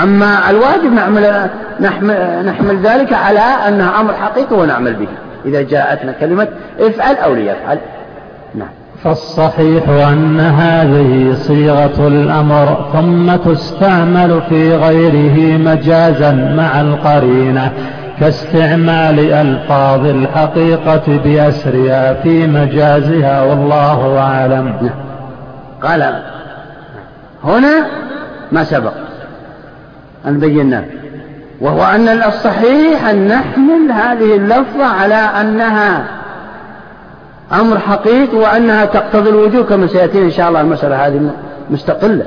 أما الواجب نحمل, نحمل, نحمل ذلك على أنها أمر حقيقي ونعمل به. إذا جاءتنا كلمة افعل أو ليفعل نعم. فالصحيح أن هذه صيغة الأمر ثم تستعمل في غيره مجازا مع القرينة كاستعمال ألفاظ الحقيقة بأسرها في مجازها والله أعلم. قال هنا ما سبق. أن بيناه وهو أن الصحيح أن نحمل هذه اللفظة على أنها أمر حقيقي وأنها تقتضي الوجوب كما سيأتينا إن شاء الله المسألة هذه مستقلة.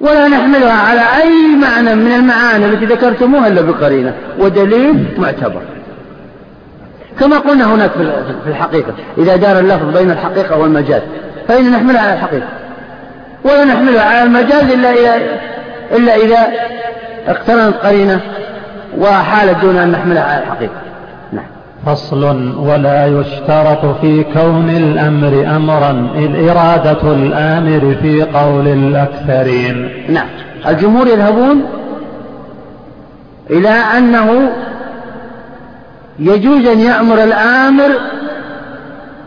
ولا نحملها على أي معنى من المعاني التي ذكرتموها إلا بقرينة. ودليل معتبر. كما قلنا هناك في الحقيقة. إذا دار اللفظ بين الحقيقة والمجاز فإن نحملها على الحقيقة. ولا نحملها على المجاز إلا إذا إلا إذا اقترنت قرينة وحالت دون أن نحملها على الحقيقة. نعم. فصل ولا يشترط في كون الأمر أمرا إذ إرادة الآمر في قول الأكثرين. نعم. الجمهور يذهبون إلى أنه يجوز أن يأمر الآمر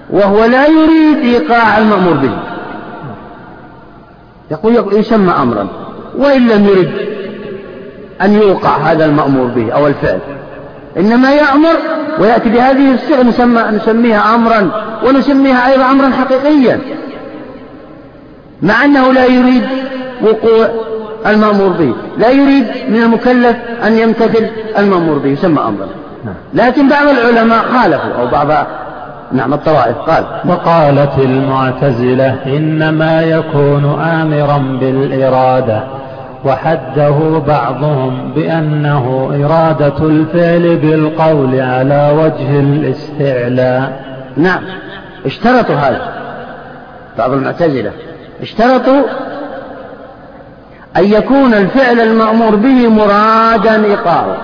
وهو لا يريد إيقاع المأمور به. يقول يسمى أمرا وإن لم يرد أن يوقع هذا المأمور به أو الفعل. إنما يأمر ويأتي بهذه الصيغة نسمى نسميها أمرا ونسميها أيضا أمرا حقيقيا. مع أنه لا يريد وقوع المأمور به لا يريد من المكلف أن يمتثل المأمور به يسمى أمرا. لكن بعض العلماء خالفوا أو بعض نعم الطوائف. قال. وقالت المعتزلة إنما يكون آمرا بالإرادة وحده بعضهم بأنه إرادة الفعل بالقول على وجه الاستعلاء. نعم اشترطوا هذا. بعض المعتزلة اشترطوا أن يكون الفعل المأمور به مرادا إيقاعه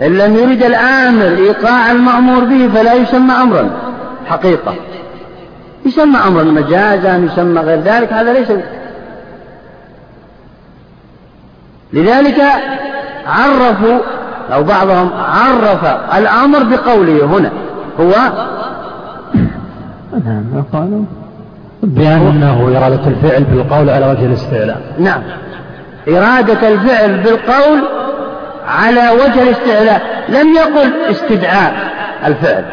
إن لم يرد الآمر إيقاع المأمور به فلا يسمى أمرا. حقيقة. يسمى أمرا مجازا يسمى غير ذلك هذا ليس لذلك عرفوا أو بعضهم عرف الأمر بقوله هنا هو نعم قالوا بأنه إرادة الفعل بالقول على وجه الاستعلاء. نعم. إرادة الفعل بالقول على وجه الاستعلاء. لم يقل استدعاء الفعل.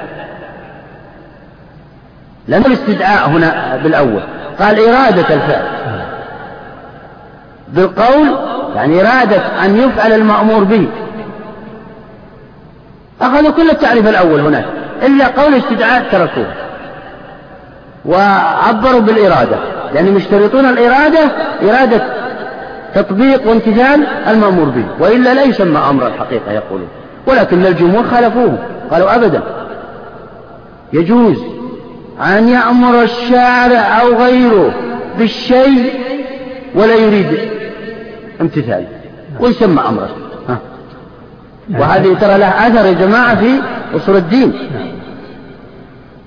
لم يقل استدعاء هنا بالأول. قال إرادة الفعل. بالقول يعني إرادة أن يفعل المأمور به. أخذوا كل التعريف الأول هناك. إلا قول استدعاء تركوه. وعبروا بالإرادة. لأنهم يشترطون الإرادة إرادة تطبيق وامتثال المأمور به وإلا لا يسمى أمر الحقيقة يقولون ولكن الجمهور خالفوه قالوا أبدا. يجوز أن يأمر الشارع أو غيره بالشيء ولا يريد امتثاله ويسمى أمرا وهذه ترى لها أثر يا جماعة في أصول الدين.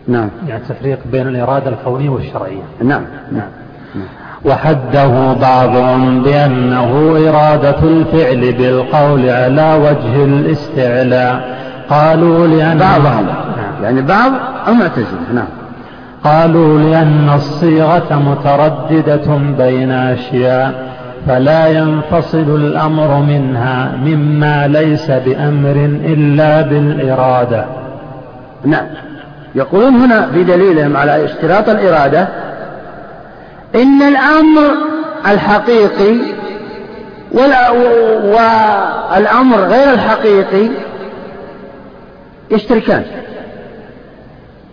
نعم. يعني تفريق بين الإرادة الكونية والشرعية. نعم. نعم. وحده بعضهم بأنه إرادة الفعل بالقول على وجه الاستعلاء. قالوا لأن بعضهم. يعني بعض المعتزلة نعم. قالوا لأن الصيغة مترددة بين أشياء فلا ينفصل الأمر منها مما ليس بأمر إلا بالإرادة. نعم. يقولون هنا في دليلهم على اشتراط الإرادة إن الأمر الحقيقي والأمر غير الحقيقي يشتركان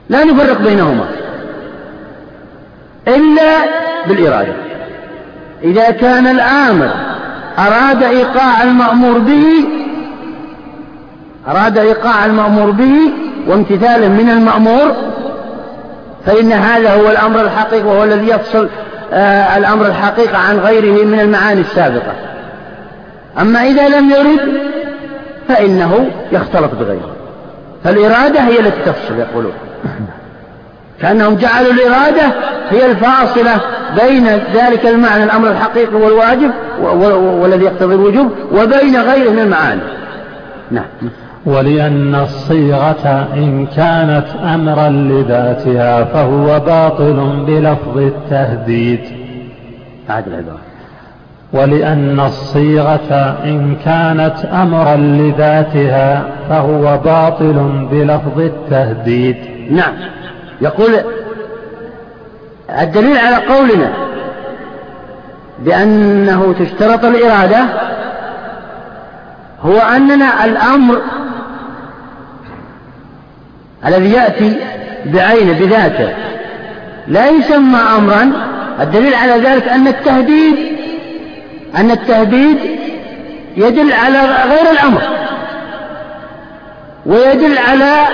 لا نفرق بينهما. إلا بالإرادة. إذا كان الآمر أراد إيقاع المأمور به أراد إيقاع المأمور به وامتثالا من المأمور فإن هذا هو الأمر الحقيقي وهو الذي يفصل الأمر الحقيقي عن غيره من المعاني السابقة. أما إذا لم يرد فإنه يختلط بغيره. فالإرادة هي التي تفصل يقولون. كأنهم جعلوا الإرادة هي الفاصلة بين ذلك المعنى الأمر الحقيقي والواجب والذي يقتضي الوجوب وبين غيره من المعاني. نعم. ولأن الصيغة إن كانت أمرا لذاتها فهو باطل بلفظ التهديد. ولأن الصيغة إن كانت أمرا لذاتها فهو باطل بلفظ التهديد. نعم. يقول الدليل على قولنا بأنه تشترط الإرادة هو أننا الأمر الذي يأتي بعينه بذاته. لا يسمى أمرا. الدليل على ذلك أن التهديد أن التهديد يدل على غير الأمر. ويدل على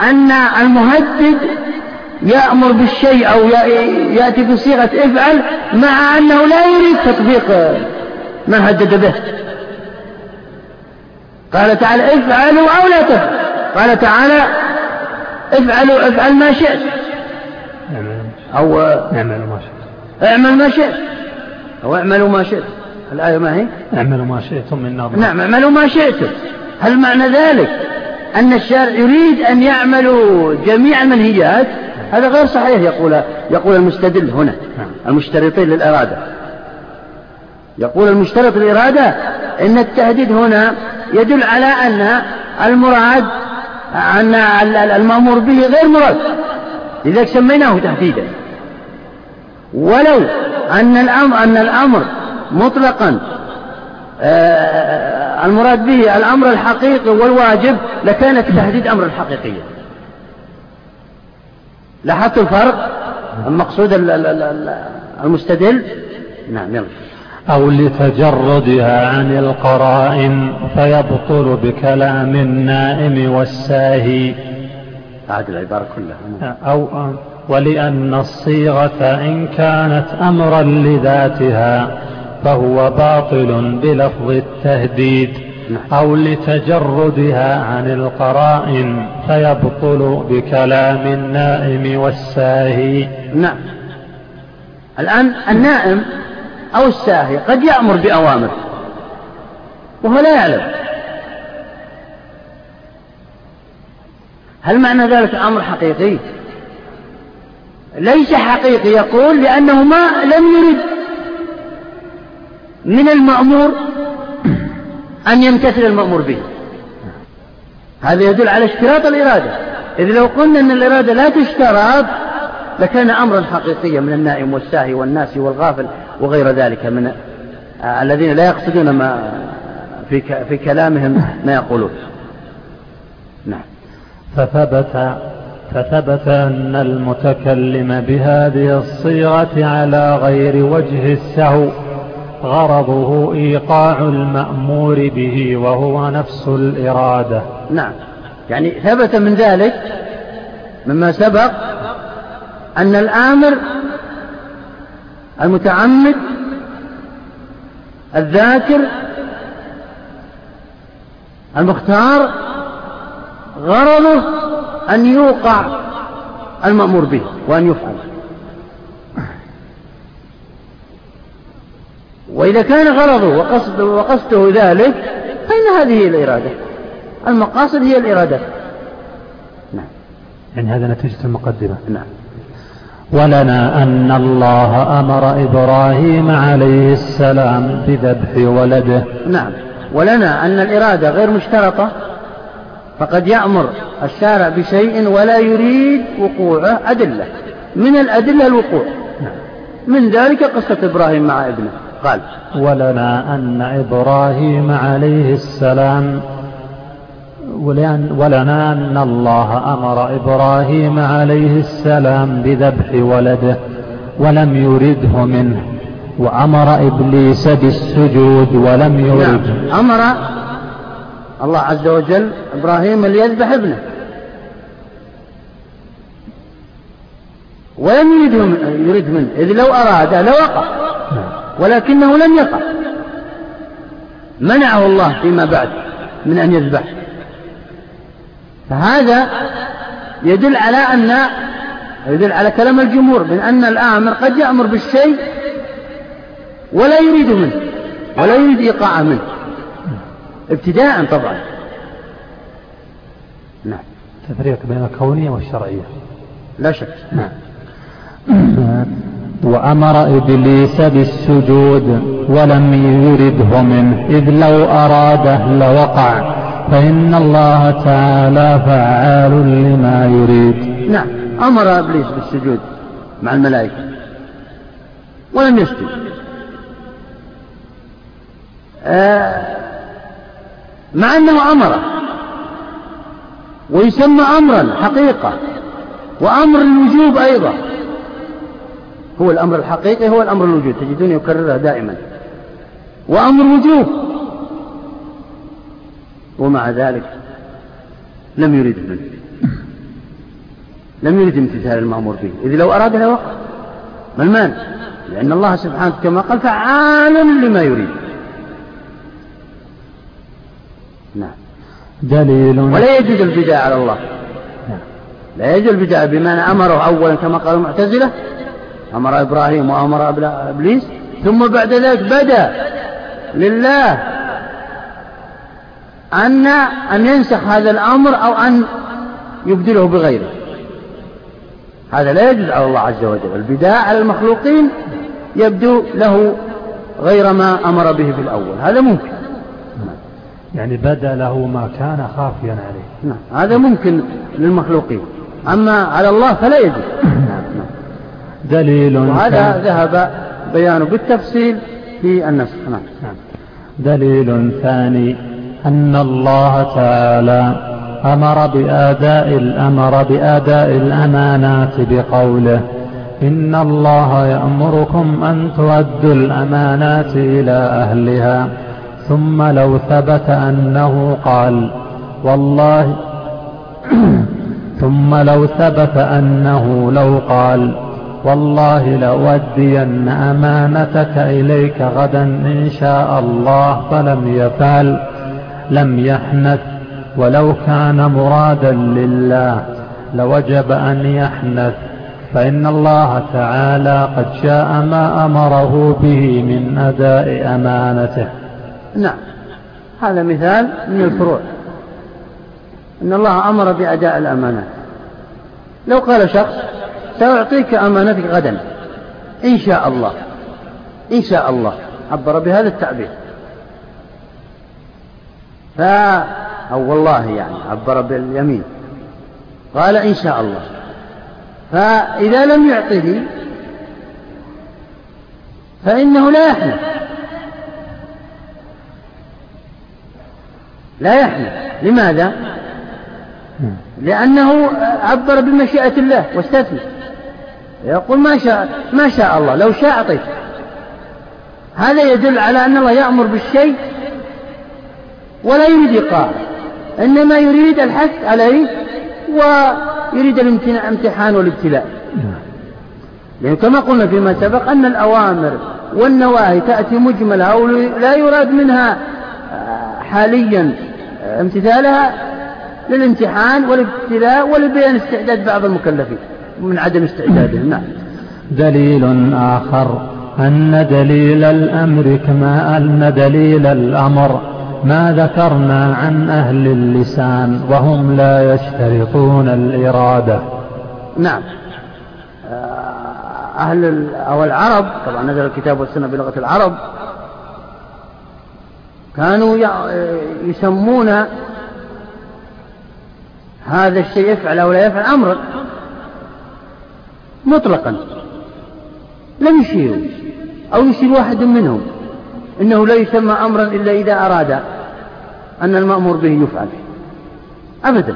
أن المهدد يأمر بالشيء أو يأتي بصيغة افعل مع أنه لا يريد تطبيق ما هدد به. قال تعالى افعلوا أو لا تفعلوا. قال تعالى افعلوا افعل ما شئت. أو اعملوا ما شئت. اعمل ما شئت. أو اعملوا ما شئت. الآية ما هي؟ اعملوا ما شئتم من نظر. نعم اعملوا ما شئتم. هل معنى ذلك أن الشارع يريد أن يعملوا جميع المنهجات؟ هذا غير صحيح يقول يقول المستدل هنا نعم. المشترطين للإرادة. يقول المشترط الإرادة إن التهديد هنا يدل على أن المراد أن المأمور به غير مراد. لذلك سميناه تهديدا. ولو أن الأمر أن الأمر مطلقا آه، المراد به الأمر الحقيقي والواجب لكان التهديد أمرا حقيقيا لاحظت الفرق؟ المقصود المستدل؟ نعم يلا. أو لتجردها عن القرائن فيبطل بكلام النائم والساهي. أعد العبارة كلها. أو ولأن الصيغة إن كانت أمرا لذاتها فهو باطل بلفظ التهديد. أو لتجردها عن القرائن فيبطل بكلام النائم والساهي. نعم. الآن النائم أو الساهي قد يأمر بأوامر وهو لا يعلم. هل معنى ذلك أمر حقيقي؟ ليس حقيقي يقول لأنه ما لم يرد. من المأمور أن يمتثل المأمور به. هذا يدل على اشتراط الإرادة. إذ لو قلنا أن الإرادة لا تشترط لكان أمرا حقيقيا من النائم والساهي والناسي والغافل. وغير ذلك من الذين لا يقصدون ما في في كلامهم ما يقولون. نعم. فثبت فثبت أن المتكلم بهذه الصيغة على غير وجه السهو غرضه إيقاع المأمور به وهو نفس الإرادة. نعم. يعني ثبت من ذلك مما سبق أن الآمر المتعمد الذاكر المختار غرضه أن يوقع المأمور به وأن يفعل. وإذا كان غرضه وقصده, وقصده ذلك فإن هذه هي الإرادة. المقاصد هي الإرادة. نعم. يعني هذا نتيجة المقدمة. نعم. ولنا أن الله أمر إبراهيم عليه السلام بذبح ولده. نعم. ولنا أن الإرادة غير مشترطة فقد يأمر الشارع بشيء ولا يريد وقوعه أدلة. من الأدلة الوقوع. من ذلك قصة إبراهيم مع ابنه. قال ولنا أن إبراهيم عليه السلام ولنا أن الله أمر إبراهيم عليه السلام بذبح ولده ولم يرده منه وأمر إبليس بالسجود ولم يرد نعم. أمر الله عز وجل إبراهيم ليذبح ابنه. ولم يريد يريد منه إذ لو أراد لوقع ولكنه لم يقع منعه الله فيما بعد من أن يذبح. فهذا يدل على أن يدل على كلام الجمهور من أن الآمر قد يأمر بالشيء ولا يريد منه ولا يريد إيقاعه منه. ابتداء طبعا. نعم. تفريق بين الكونية والشرعية. لا شك. نعم. وأمر إبليس بالسجود ولم يرده منه إذ لو أراده لوقع. فإن الله تعالى فعال لما يريد. نعم أمر إبليس بالسجود مع الملائكة ولم يسجد. آه مع أنه أمره ويسمى أمرا حقيقة وأمر الوجوب أيضا. هو الأمر الحقيقي هو الأمر الوجود تجدون يكررها دائما. وأمر وجوب ومع ذلك لم يرد منه لم يرد امتثال المأمور به إذ لو أراد لوقع ما المانع؟ لأن الله سبحانه كما قال فعال لما يريد. نعم. دليل. ولا يجوز البداء على الله. نعم. لا يجوز البداء بمعنى أمره أولا كما قال المعتزلة. أمر إبراهيم وأمر إبليس. ثم بعد ذلك بدأ. لله. أن أن ينسخ هذا الأمر أو أن يبدله بغيره. هذا لا يجوز على الله عز وجل. البداء على المخلوقين يبدو له غير ما أمر به في الأول. هذا ممكن. يعني بدا له ما كان خافيا عليه. نعم هذا ممكن للمخلوقين. أما على الله فلا يجوز. دليل وهذا ذهب بيانه بالتفصيل في النسخ. نعم. دليل ثاني أن الله تعالى أمر بآداء الأمر بآداء الأمانات بقوله إن الله يأمركم أن تؤدوا الأمانات إلى أهلها ثم لو ثبت أنه قال والله ثم لو ثبت أنه لو قال والله لأودين أمانتك إليك غدا إن شاء الله فلم يفعل لم يحنث ولو كان مرادا لله لوجب أن يحنث فإن الله تعالى قد شاء ما أمره به من أداء أمانته. نعم. هذا مثال من الفروع. إن الله أمر بأداء الأمانات. لو قال شخص سأعطيك أمانتك غدا. إن شاء الله. إن شاء الله. عبر بهذا التعبير. ف أو والله يعني عبر باليمين. قال إن شاء الله. فإذا لم يعطه فإنه لا يحنث لا يحنث لماذا؟ لأنه عبر بمشيئة الله واستثنى. يقول ما شاء ما شاء الله. لو شاء أعطيت هذا يدل على أن الله يأمر بالشيء ولا يريد إيقاعه إنما يريد الحث عليه ويريد الامتحان والابتلاء. لأن كما قلنا فيما سبق أن الأوامر والنواهي تأتي مجملة أو لا يراد منها حاليا امتثالها للامتحان والابتلاء ولبيان استعداد بعض المكلفين من عدم استعدادهم. نعم. دليل آخر أن دليل الأمر كما أن دليل الأمر. ما ذكرنا عن أهل اللسان وهم لا يشترطون الإرادة. نعم. أهل أو العرب طبعا نزل الكتاب والسنة بلغة العرب كانوا يسمون هذا الشيء يفعل أو لا يفعل أمرا. مطلقا. لم يشيروا أو يشير واحد منهم. إنه لا يسمى أمرا إلا إذا أراد أن المأمور به يفعل. أبدا.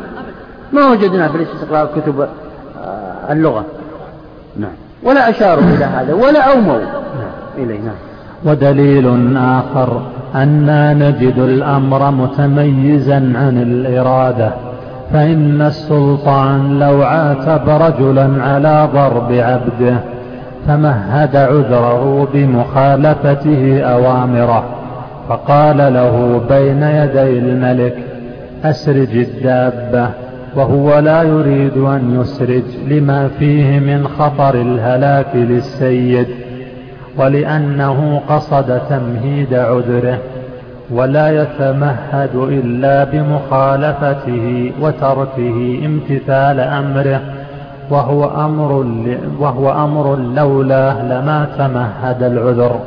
ما وجدنا في الاستقراء كتب آه، اللغة. نعم. ولا أشاروا إلى هذا ولا أوموا نعم. إليه. نعم. ودليل آخر أنا نجد الأمر متميزا عن الإرادة فإن السلطان لو عاتب رجلا على ضرب عبده فمهد عذره بمخالفته أوامره فقال له بين يدي الملك أسرج الدابة وهو لا يريد أن يسرج لما فيه من خطر الهلاك للسيد ولأنه قصد تمهيد عذره ولا يتمهد إلا بمخالفته وتركه امتثال أمره. وهو أمر, وهو أمر لولاه لما تمهد العذر.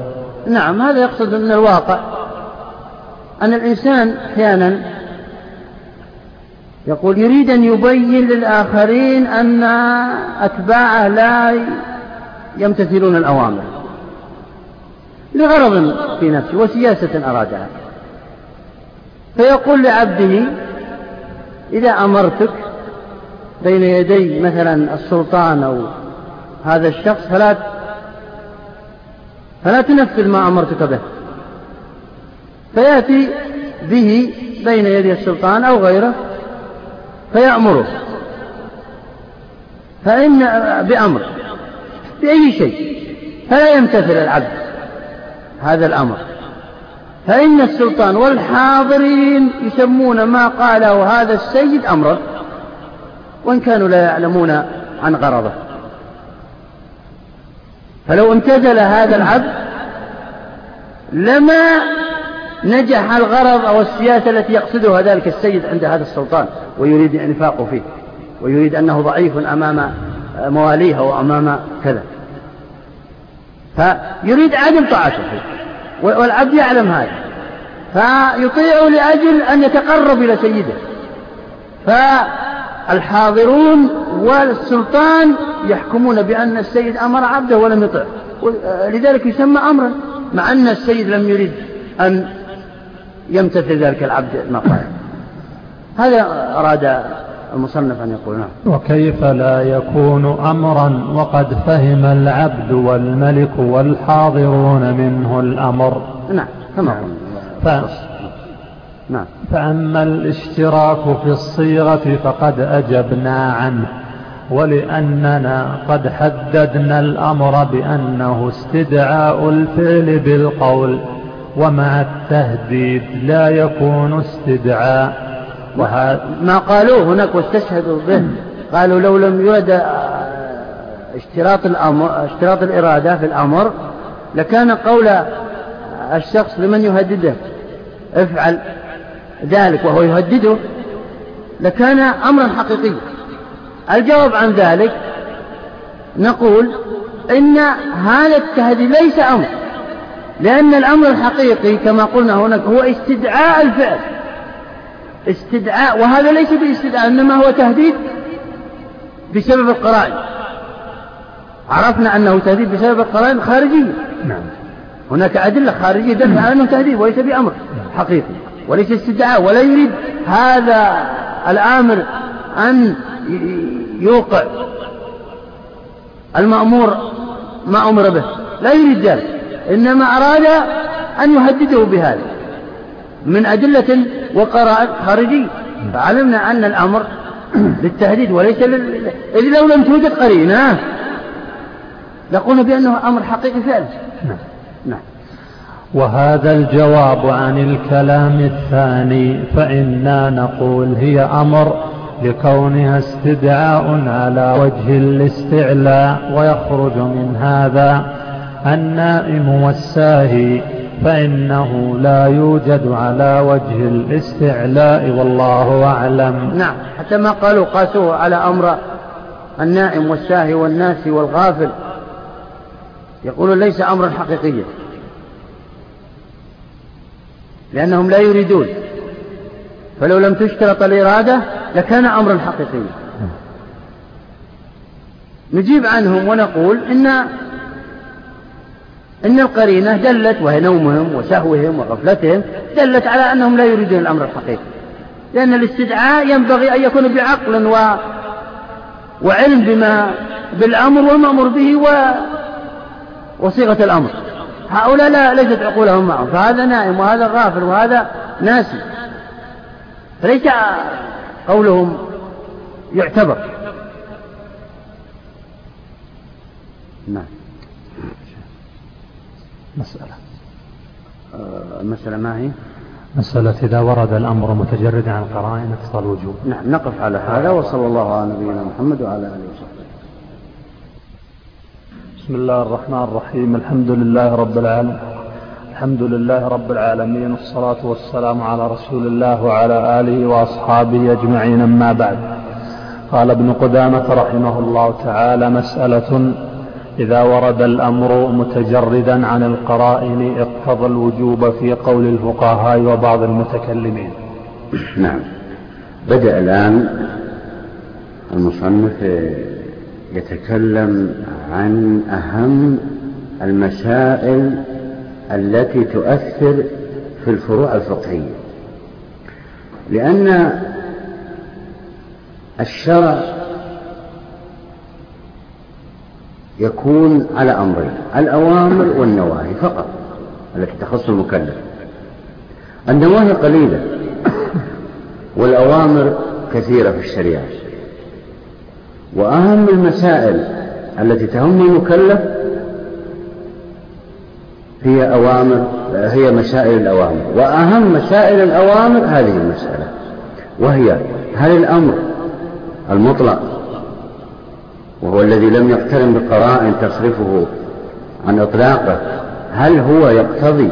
نعم هذا يقصد من الواقع أن الإنسان أحيانا يقول يريد أن يبين للآخرين أن أتباعه لا يمتثلون الأوامر لغرض في نفسه وسياسة أرادها. فيقول لعبده إذا أمرتك بين يدي مثلا السلطان أو هذا الشخص فلا فلا تنفذ ما أمرتك به. فيأتي به بين يدي السلطان أو غيره فيأمره. فإن بأمر بأي شيء فلا يمتثل العبد هذا الأمر. فإن السلطان والحاضرين يسمون ما قاله هذا السيد أمرا وإن كانوا لا يعلمون عن غرضه. فلو امتثل هذا العبد لما نجح الغرض أو السياسة التي يقصدها ذلك السيد عند هذا السلطان ويريد إنفاقه فيه ويريد أنه ضعيف أمام مواليه أو أمام كذا. فيريد عدم طاعته والعبد يعلم هذا. فيطيع لأجل أن يتقرب إلى سيده. فالحاضرون والسلطان يحكمون بأن السيد أمر عبده ولم يطع. لذلك يسمى أمرا مع أن السيد لم يرد أن يمتثل ذلك العبد ما قال هذا أراد المصنف أن يقول نعم. وكيف لا يكون أمرا وقد فهم العبد والملك والحاضرون منه الأمر؟ نعم كما قلنا. ف... نعم. فأما الاشتراك في الصيغة فقد أجبنا عنه ولأننا قد حددنا الأمر بأنه استدعاء الفعل بالقول ومع التهديد لا يكون استدعاء. ما قالوه هناك واستشهدوا به. قالوا لو لم يرد اشتراط الأمر اشتراط الإرادة في الأمر لكان قول الشخص لمن يهدده افعل. ذلك وهو يهدده لكان أمرا حقيقيا. الجواب عن ذلك نقول إن هذا التهديد ليس أمر لأن الأمر الحقيقي كما قلنا هناك هو استدعاء الفعل. استدعاء وهذا ليس باستدعاء إنما هو تهديد بسبب القرائن. عرفنا أنه تهديد بسبب القرائن خارجية. نعم. هناك أدلة خارجية تدل على أنه تهديد وليس بأمر حقيقي. وليس استدعاء ولا يريد هذا الآمر أن يوقع المأمور ما أمر به. لا يريد ذلك إنما أراد أن يهدده بهذا. من أدلة وقرائن خارجية. فعلمنا أن الأمر للتهديد وليس لل... إذ لو لم توجد قرينة لقلنا بأنه أمر حقيقي فعلا. نعم. نعم. وهذا الجواب عن الكلام الثاني فإنا نقول هي أمر لكونها استدعاء على وجه الاستعلاء ويخرج من هذا النائم والساهي فإنه لا يوجد على وجه الاستعلاء والله أعلم. نعم حتى ما قالوا قاسوه على أمر النائم والساهي والناسي والغافل. يقولون ليس أمرا حقيقيا. لأنهم لا يريدون. فلو لم تشترط الإرادة لكان أمرا حقيقيا. نجيب عنهم ونقول إن إن القرينة دلت وهي نومهم وسهوهم وغفلتهم دلت على أنهم لا يريدون الأمر الحقيقي. لأن الاستدعاء ينبغي أن يكون بعقل و... وعلم بما بالأمر والمأمور به و... وصيغة الأمر. هؤلاء لا ليست عقولهم معهم. فهذا نائم وهذا غافل وهذا ناسي. فليس قولهم يعتبر. نعم. مسألة. آه، المسألة ما هي؟ مسألة إذا ورد الأمر متجردا عن قرائن الوجوب نعم نقف على هذا وصلى الله على نبينا محمد وعلى آله وصحبه. بسم الله الرحمن الرحيم. الحمد لله رب العالمين. الحمد لله رب العالمين. والصلاة والسلام على رسول الله وعلى آله وأصحابه أجمعين. أما بعد. قال ابن قدامة رحمه الله تعالى مسألة إذا ورد الأمر متجردا عن القرائن اقتضى الوجوب في قول الفقهاء وبعض المتكلمين. نعم. بدأ الآن المصنف يتكلم عن أهم المسائل التي تؤثر في الفروع الفقهية. لأن الشرع يكون على أمرين الأوامر والنواهي فقط التي تخص المكلف. النواهي قليلة والأوامر كثيرة في الشريعة. وأهم المسائل التي تهم المكلف هي أوامر هي مسائل الأوامر. وأهم مسائل الأوامر هذه المسألة وهي هل الأمر المطلق وهو الذي لم يقترن بقرائن تصرفه عن إطلاقه هل هو يقتضي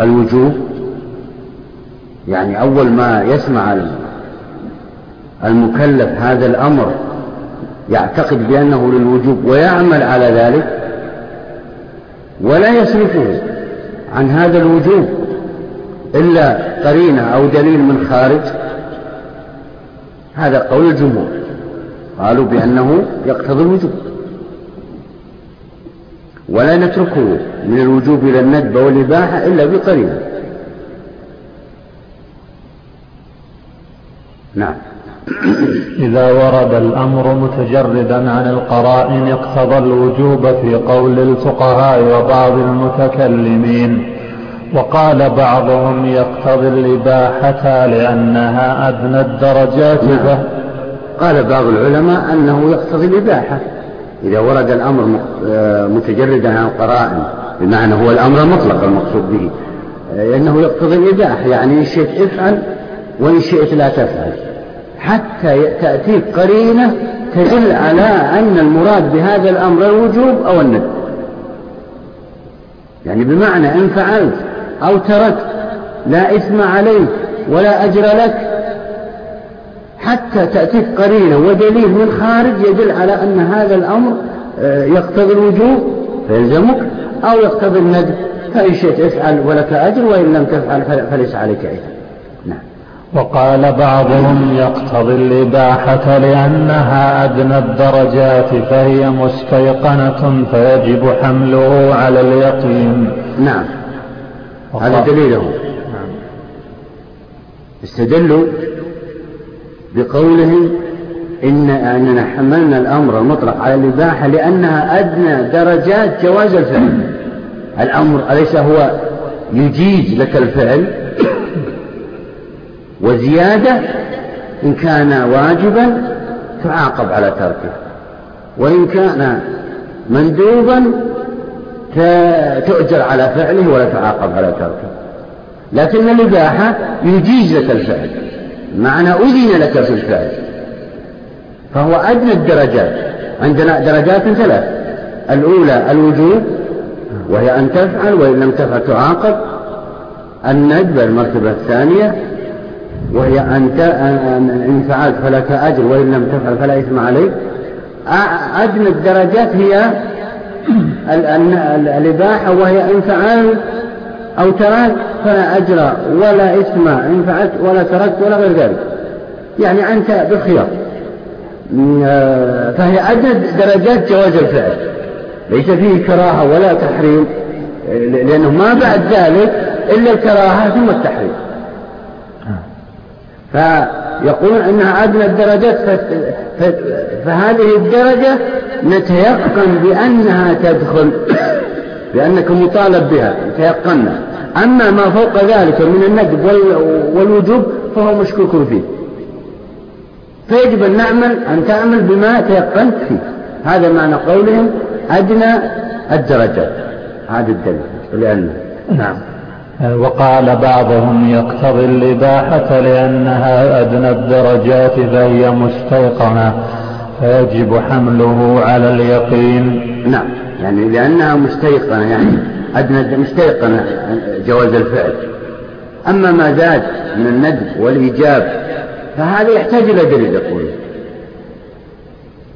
الوجوب؟ يعني أول ما يسمع المكلف هذا الأمر يعتقد بأنه للوجوب ويعمل على ذلك ولا يصرفه عن هذا الوجوب إلا قرينة أو دليل من خارج. هذا قول الجمهور. قالوا بأنه يقتضي الوجوب. ولا نتركه من الوجوب إلى الندب والإباحة إلا بقرينة. نعم. إذا ورد الأمر متجردا عن القرائن اقتضى الوجوب في قول الفقهاء وبعض المتكلمين وقال بعضهم يقتضي الإباحة لأنها أدنى الدرجات نعم. قال بعض العلماء أنه يقتضي الإباحة. إذا ورد الأمر آه، متجردا عن القرائن بمعنى هو الأمر المطلق المقصود به أنه يقتضي الإباحة. يعني إن شئت افعل وإن شئت لا تفعل. حتى تأتيك قرينة تدل على أن المراد بهذا الأمر الوجوب أو الندب يعني بمعنى إن فعلت أو تركت لا إثم عليك ولا أجر لك حتى تأتيك قرينة ودليل من خارج يدل على أن هذا الأمر آه، يقتضي الوجوب فيلزمك أو يقتضي الندب فإن شئت افعل ولك أجر وإن لم تفعل فليس عليك إثم وقال بعضهم يقتضي الإباحة لأنها أدنى الدرجات فهي مستيقنة فيجب حمله على اليقين. نعم. هذا دليلهم نعم. استدلوا بقولهم إن أننا حملنا الأمر المطلق على الإباحة لأنها أدنى درجات جواز الفعل. الأمر أليس هو يجيز لك الفعل؟ وزيادة إن كان واجبا تعاقب على تركه وإن كان مندوبا تؤجر على فعله ولا تعاقب على تركه. لكن الإباحة يجيز لك الفعل معنى أذن لك في الفعل فهو أدنى الدرجات عندنا درجات ثلاث الأولى الوجوب وهي أن تفعل وإن لم تفعل تعاقب الندب المرتبة الثانية وهي أن إن فعلت فلك أجر وإن لم تفعل فلا إثم عليك. أدنى الدرجات هي الإباحة وهي إن فعلت أو تركت فلا أجر ولا إثم. إن فعلت ولا تركت ولا غير ذلك. يعني أنت بالخيار فهي أدنى درجات جواز الفعل. ليس فيه كراهة ولا تحريم لأنه ما بعد ذلك إلا الكراهة ثم التحريم. فيقولون أنها أدنى الدرجات فهذه الدرجة نتيقن بأنها تدخل لأنك مطالب بها تيقنا أما ما فوق ذلك من الندب والوجوب فهو مشكوك فيه. فيجب أن نعمل أن تعمل بما تيقنت فيه. هذا معنى قولهم أدنى الدرجات. هذا الدليل. لأن نعم. وقال بعضهم يقتضي الإباحة لأنها أدنى الدرجات فهي مستيقنة فيجب حمله على اليقين. نعم يعني لأنها مستيقنة يعني أدنى مستيقنة جواز الفعل. أما ما زاد من الندب والإيجاب فهذا يحتاج إلى دليل يقول.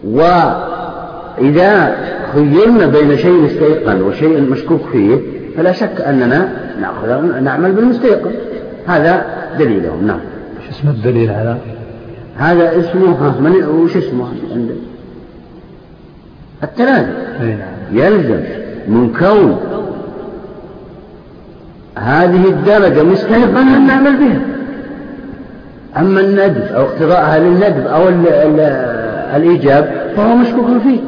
وإذا خيرنا بين شيء مستيقن وشيء مشكوك فيه فلا شك أننا نأخذ نعمل بالمستيقن هذا دليلهم نعم شو اسم الدليل هذا؟ هذا اسمه من وش اسمه عندك؟ التلازم نعم. يلزم من كون هذه الدرجة مستيقنة أن نعمل بها أما الندب أو اقتضاءها للندب أو الإيجاب فهو مشكوك فيه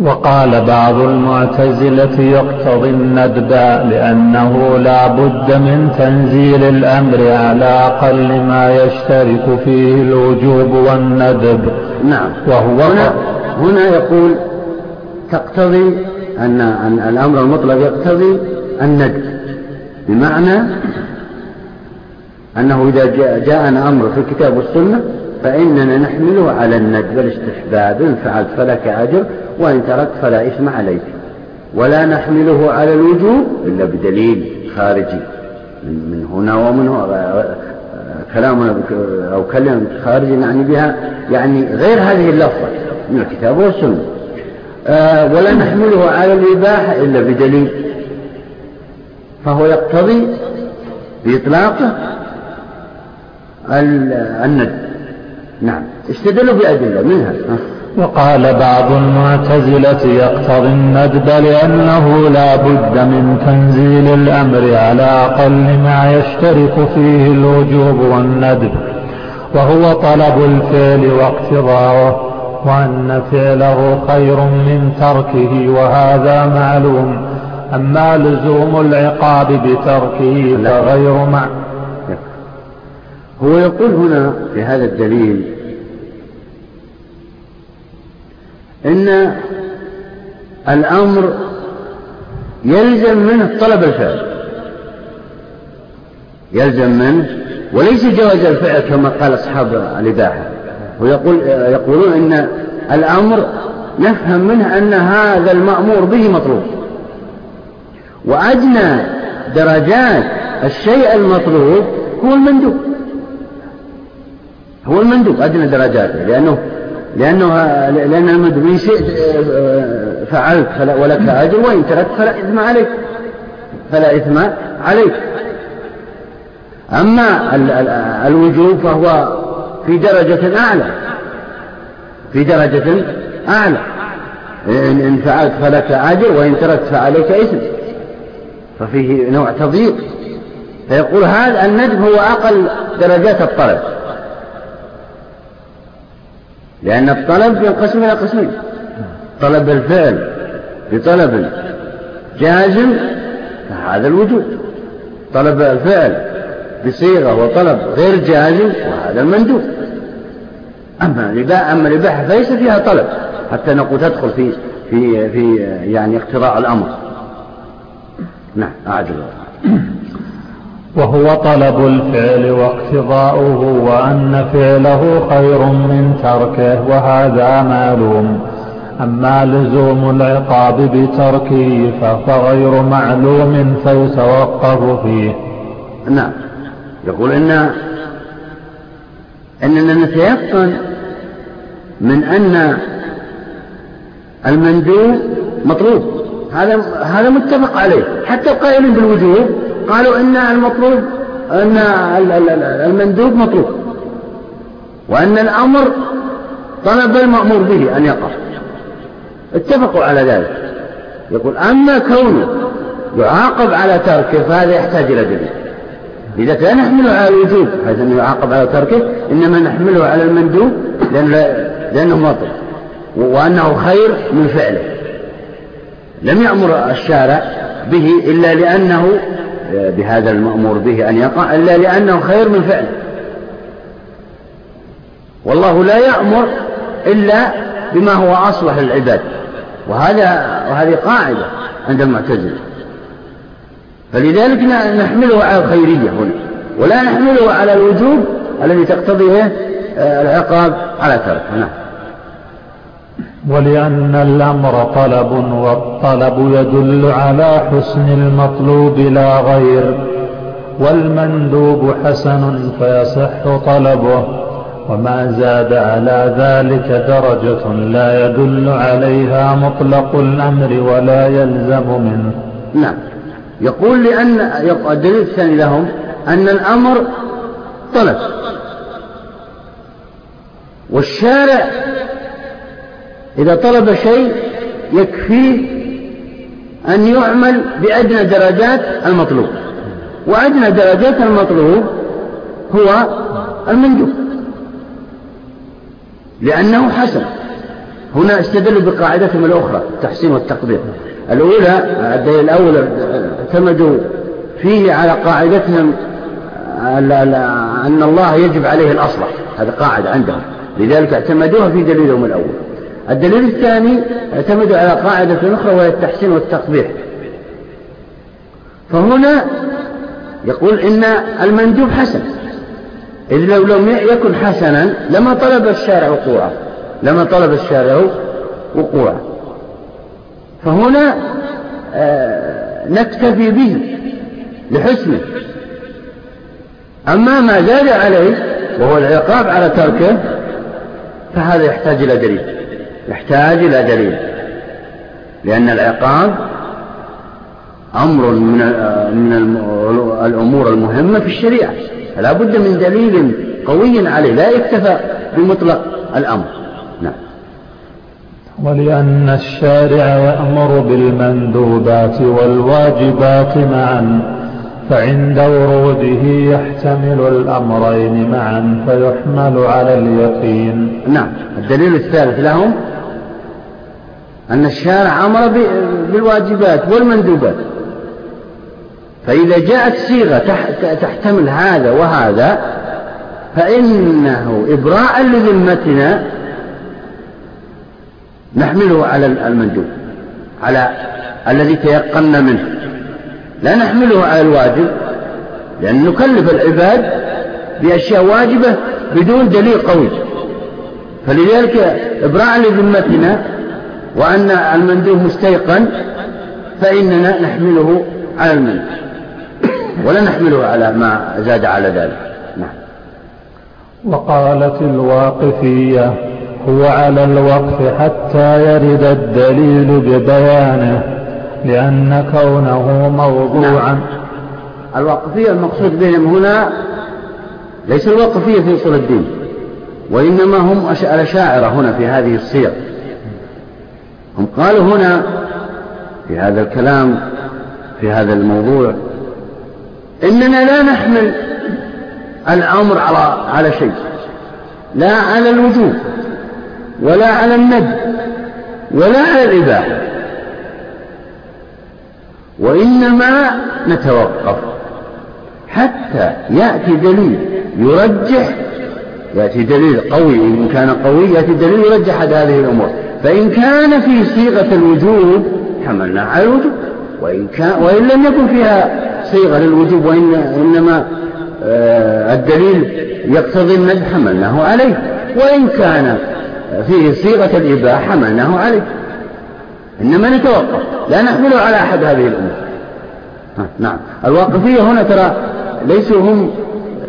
وقال بعض المعتزلة يقتضي الندب لأنه لا بد من تنزيل الأمر على أقل ما يشترك فيه الوجوب والندب. نعم. وهو هنا, هنا يقول تقتضي أن, أن الأمر المطلق يقتضي الندب. بمعنى أنه إذا جاءنا أمر في الكتاب والسنة فإننا نحمله على الندب الاستحباب إن فعلت فلك أجر. وإن تركت فلا إثم عليك ولا نحمله على الوجوب إلا بدليل خارجي. من هنا ومن هنا كلام أو كلمة خارجي يعني بها يعني غير هذه اللفظة من الكتاب والسنة. آه، ولا نحمله على الإباحة إلا بدليل. فهو يقتضي بإطلاقه الندب نعم. استدلوا بأدلة. منها وقال بعض المعتزلة يقتضي الندب لأنه لا بد من تنزيل الأمر على أقل ما يشترك فيه الوجوب والندب وهو طلب الفعل واقتضاؤه وأن فعله خير من تركه وهذا معلوم أما لزوم العقاب بتركه فغير مع. هو يقول هنا في هذا الدليل إن الأمر يلزم منه طلب الفعل. يلزم منه وليس جواز الفعل كما قال أصحاب الإباحة. ويقول يقولون إن الأمر نفهم منه أن هذا المأمور به مطلوب. وأدنى درجات الشيء المطلوب هو المندوب. هو المندوب أدنى درجاته لأنه لأنه لأن المندوب إن شئت فعلت فلا ولك أجر وإن تركت فلا إثم عليك. فلا إثم عليك. أما الوجوب فهو في درجة أعلى. في درجة أعلى. إن فعلت فلك أجر وإن تركت فعليك إثم. ففيه نوع تضييق. فيقول هذا الندب هو أقل درجات الطلب. لأن الطلب ينقسم إلى قسمين طلب الفعل بطلب جازم فهذا الوجود. طلب الفعل بصيغة وطلب غير جازم وهذا المندوب أما الإباحة أما الإباحة فليس فيها طلب حتى نقول تدخل في في في يعني اقتضاء الأمر. نعم أعد وهو طلب الفعل واقتضاؤه وأن فعله خير من تركه وهذا معلوم. أما لزوم العقاب بتركه فهو غير معلوم فيتوقف فيه. نعم. يقول إن أننا نتيقن من أن المندوب مطلوب. هذا هذا متفق عليه. حتى القائلين بالوجوب قالوا إن المطلوب إن المندوب مطلوب. وإن الأمر طلب المأمور به أن يقع. اتفقوا على ذلك. يقول أما كونه يعاقب على تركه فهذا يحتاج إلى دليل إذا لا نحمله على الوجوب حيث أنه يعاقب على تركه إنما نحمله على المندوب لأن لأنه مطلب وأنه خير من فعله. لم يأمر الشارع به إلا لأنه بهذا المأمور به أن يقع إلا لأنه خير من فعله والله لا يأمر إلا بما هو أصلح للعباد. وهذا وهذه قاعدة عند المعتزلة. فلذلك نحمله على الخيرية هنا. ولا نحمله على الوجوب الذي تقتضيه العقاب على تركه. نعم. ولأن الأمر طلب والطلب يدل على حسن المطلوب لا غير والمندوب حسن فيصح طلبه وما زاد على ذلك درجة لا يدل عليها مطلق الأمر ولا يلزم منه. نعم. يقول لأن الدليل الثاني لهم أن الأمر طلب. والشارع إذا طلب شيء يكفيه أن يعمل بأدنى درجات المطلوب. وأدنى درجات المطلوب هو المندوب. لأنه حسن. هنا استدلوا بقاعدتهم الأخرى التحسين والتقدير. الأولى الدليل الأول اعتمدوا فيه على قاعدتهم أن الله يجب عليه الأصلح هذه قاعدة عندهم. لذلك اعتمدوها في دليلهم الأول. الدليل الثاني اعتمدوا على قاعدة أخرى وهي التحسين والتقبيح. فهنا يقول إن المندوب حسن. إذ لو لم يكن حسنا لما طلب الشارع وقوعه. لما طلب الشارع وقوعه. فهنا آه، نكتفي به لحسنه. أما ما زاد عليه وهو العقاب على تركه فهذا يحتاج إلى دليل. يحتاج إلى دليل لأن العقاب أمر من من الأمور المهمة في الشريعة. فلا بد من دليل قوي عليه لا يكتفى بمطلق الأمر. نعم. ولأن الشارع يأمر بالمندوبات والواجبات معا فعند وروده يحتمل الأمرين معا فيحمل على اليقين. نعم. الدليل الثالث لهم أن الشارع أمر بالواجبات والمندوبات. فإذا جاءت صيغة تحتمل هذا وهذا فإنه إبراء لذمتنا نحمله على المندوب على الذي تيقنا منه. لا نحمله على الواجب لأن نكلف العباد بأشياء واجبة بدون دليل قوي. فلذلك إبراء لذمتنا وأن المندوب مستيقن فإننا نحمله على المندوب. ولا نحمله على ما زاد على ذلك. نعم. وقالت الواقفية هو على الوقف حتى يرد الدليل ببيانه لأن كونه موضوعا. نعم. الواقفية المقصود بهم هنا ليس الواقفية في أصول الدين وإنما هم الأشاعرة هنا في هذه السير هم قالوا هنا في هذا الكلام في هذا الموضوع إننا لا نحمل الأمر على على شيء لا على الوجوب ولا على الند ولا على الإباحة وإنما نتوقف حتى يأتي دليل يرجح يأتي دليل قوي إن كان قوي يأتي دليل يرجح هذه الأمور. فإن كان في صيغة الوجوب حملنا على الوجوب. وإن, كان وإن لم يكن فيها صيغة للوجوب وإنما آه الدليل يقتضي الند حملناه عليه. وإن كان فيه صيغة الإباحة حملناه عليه. إنما نتوقف لا نحمله على أحد هذه الأمور. نعم. الواقفية هنا ترى ليسوا هم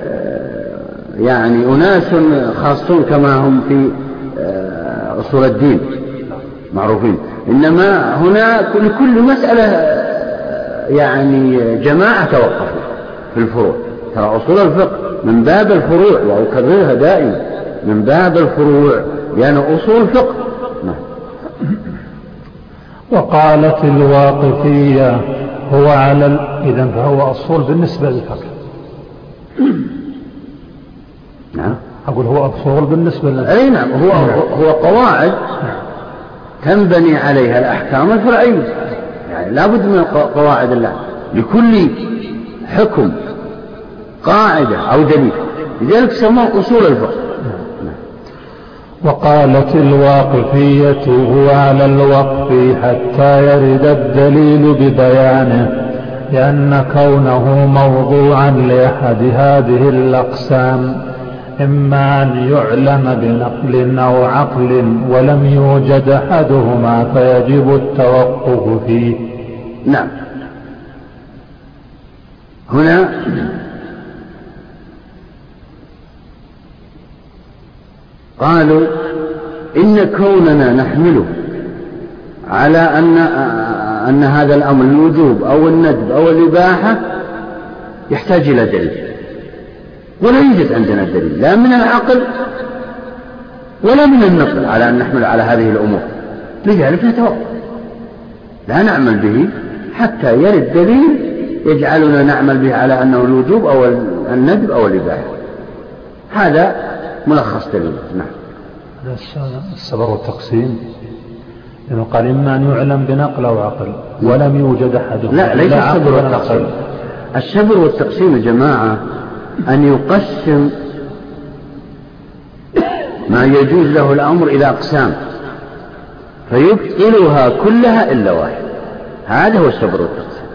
آه، يعني أناس خاصون كما هم في آه، أصول الدين. معروفين. إنما هنا لكل مسألة يعني جماعة توقفوا في الفروع. ترى أصول الفقه من باب الفروع وأكررها دائما من باب الفروع لأن أصول فقه نعم. وقالت الواقفية هو على ال... إذا فهو أصول بالنسبة للفقه. نعم. أقول هو أصول بالنسبة للفقه. أي نعم هو هو قواعد. تنبني عليها الأحكام الفرعية يعني لابد من قواعد الله. لكل حكم قاعدة أو دليل. لذلك سموه أصول الفقه. وقالت الواقفية هو على الوقف حتى يرد الدليل ببيانه لأن كونه موضوعا لأحد هذه الأقسام. إما أن يعلم بنقل أو عقل ولم يوجد أحدهما فيجب التوقف فيه. نعم. هنا قالوا إن كوننا نحمله على أن أن هذا الأمر الوجوب أو الندب أو الإباحة يحتاج إلى دليل. ولا يوجد عندنا دليل لا من العقل ولا من النقل على أن نحمل على هذه الأمور. لذلك نتوقف. لا نعمل به حتى يرد دليل يجعلنا نعمل به على أنه الوجوب أو الندب أو الإباحة. هذا ملخص دليل. نعم. السبر والتقسيم. لأنه قال إما أن يعلم بنقل أو عقل ولم يوجد أحد لا ليس السبر والتقسيم. السبر والتقسيم يا جماعة أن يقسم ما يجوز له الأمر إلى أقسام فيبطلها كلها إلا واحد. هذا هو السبر والتقسيم.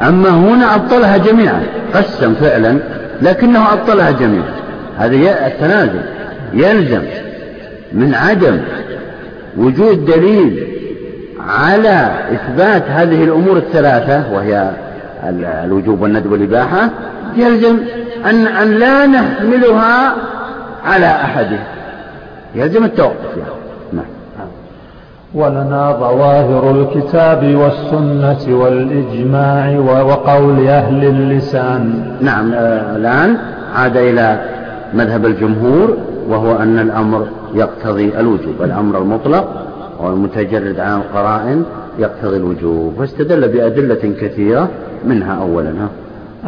أما هنا أبطلها جميعا قسم فعلا لكنه أبطلها جميعا. هذا التنازل يلزم من عدم وجود دليل على إثبات هذه الأمور الثلاثة وهي الوجوب والندب والإباحة يلزم أن, أن لا نحملها على أحده يلزم التوقف يعني. نعم. ولنا ظواهر الكتاب والسنة والإجماع وقول أهل اللسان. نعم آه الآن عاد إلى مذهب الجمهور وهو أن الأمر يقتضي الوجوب. الأمر المطلق والمتجرد عن القرائن يقتضي الوجوب واستدل بأدلة كثيرة منها أولا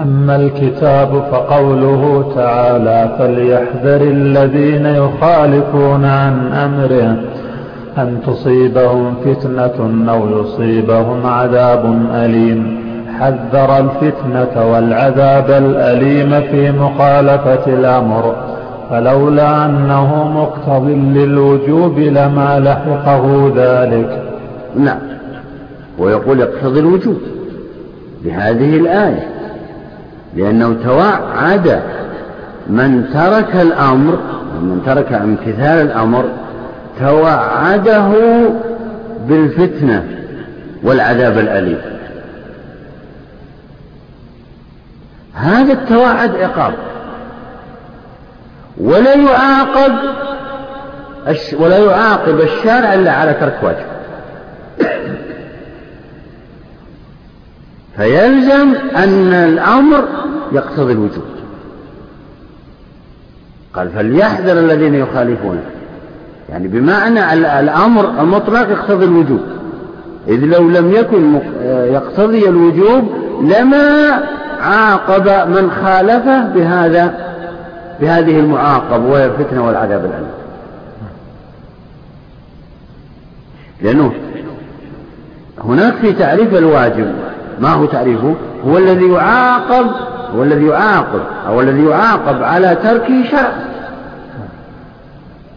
أما الكتاب فقوله تعالى فليحذر الذين يخالفون عن أمره أن تصيبهم فتنة أو يصيبهم عذاب أليم. حذر الفتنة والعذاب الأليم في مخالفة الأمر فلولا أنه مقتض للوجوب لما لحقه ذلك. نعم. ويقول يقتضي الوجوب. بهذه الآية لأنه توعد من ترك الأمر من ترك امتثال الأمر توعده بالفتنة والعذاب الأليم. هذا التوعد عقاب. ولا يعاقب ولا يعاقب الشارع إلا على ترك واجب. فيلزم أن الأمر يقتضي الوجوب قال فليحذر الذين يخالفونه يعني بمعنى الأمر المطلق يقتضي الوجوب إذ لو لم يكن يقتضي الوجوب لما عاقب من خالفه بهذا بهذه المعاقبة وهي الفتنة والعذاب الأليم. لأنه هناك في تعريف الواجب ما هو تعريفه هو الذي يعاقب هو الذي يعاقب أو الذي يعاقب على تركه شرع.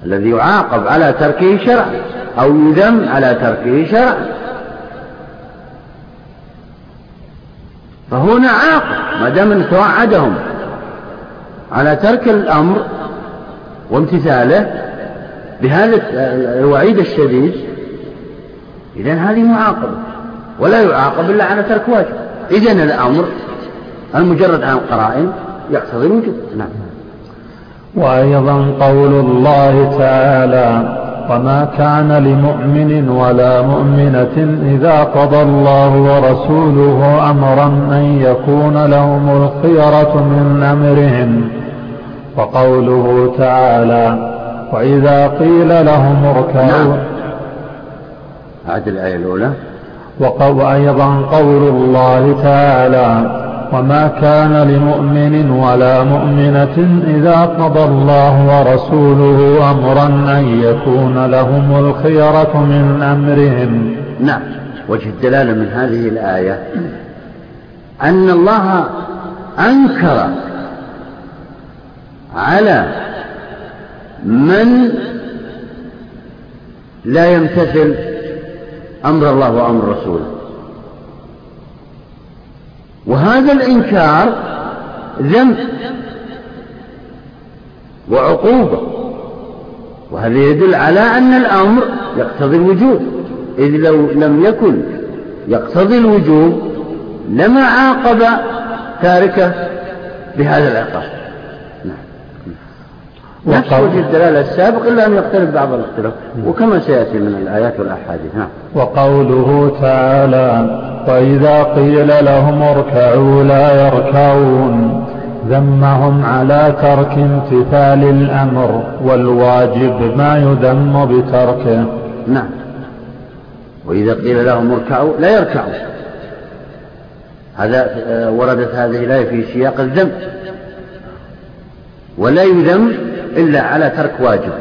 الذي يعاقب على تركه شرع أو يذم على تركه شرع. فهنا عاقب ما دام توعدهم على ترك الأمر وامتثاله بهذا الوعيد الشديد إذا هذه معاقبة. ولا يعاقب إلا على ترك واجب. إذا الأمر المجرد عن القرائن يقتضي الوجوب. نعم. وأيضا قول الله تعالى وما كان لمؤمن ولا مؤمنة إذا قضى الله ورسوله أمرا أن يكون لهم الخيرة من أمرهم. وقوله تعالى وإذا قيل لهم اركعوا نعم. هذه الآية الأولى. وأيضا قول الله تعالى وما كان لمؤمن ولا مؤمنة إذا قضى الله ورسوله أمرا أن يكون لهم الخيرة من أمرهم. نعم. وجه الدلالة من هذه الآية أن الله أنكر على من لا يمتثل أمر الله وأمر رسوله وهذا الإنكار ذنب وعقوبة وهذا يدل على أن الأمر يقتضي الوجوب. إذ لو لم يكن يقتضي الوجوب لما عاقب تاركه بهذا العقاب. نفس وجه الدلالة السابق إلا أن يختلف بعض الاختلاف. وكما سيأتي من الآيات والأحاديث. نعم. وقوله تعالى وإذا قيل لهم اركعوا لا يركعون ذمهم على ترك امتثال الأمر والواجب ما يذم بتركه. نعم. وإذا قيل لهم اركعوا لا يركعوا هذا آه، وردت هذه الآية في سياق الذم. ولا يذم إلا على ترك واجب.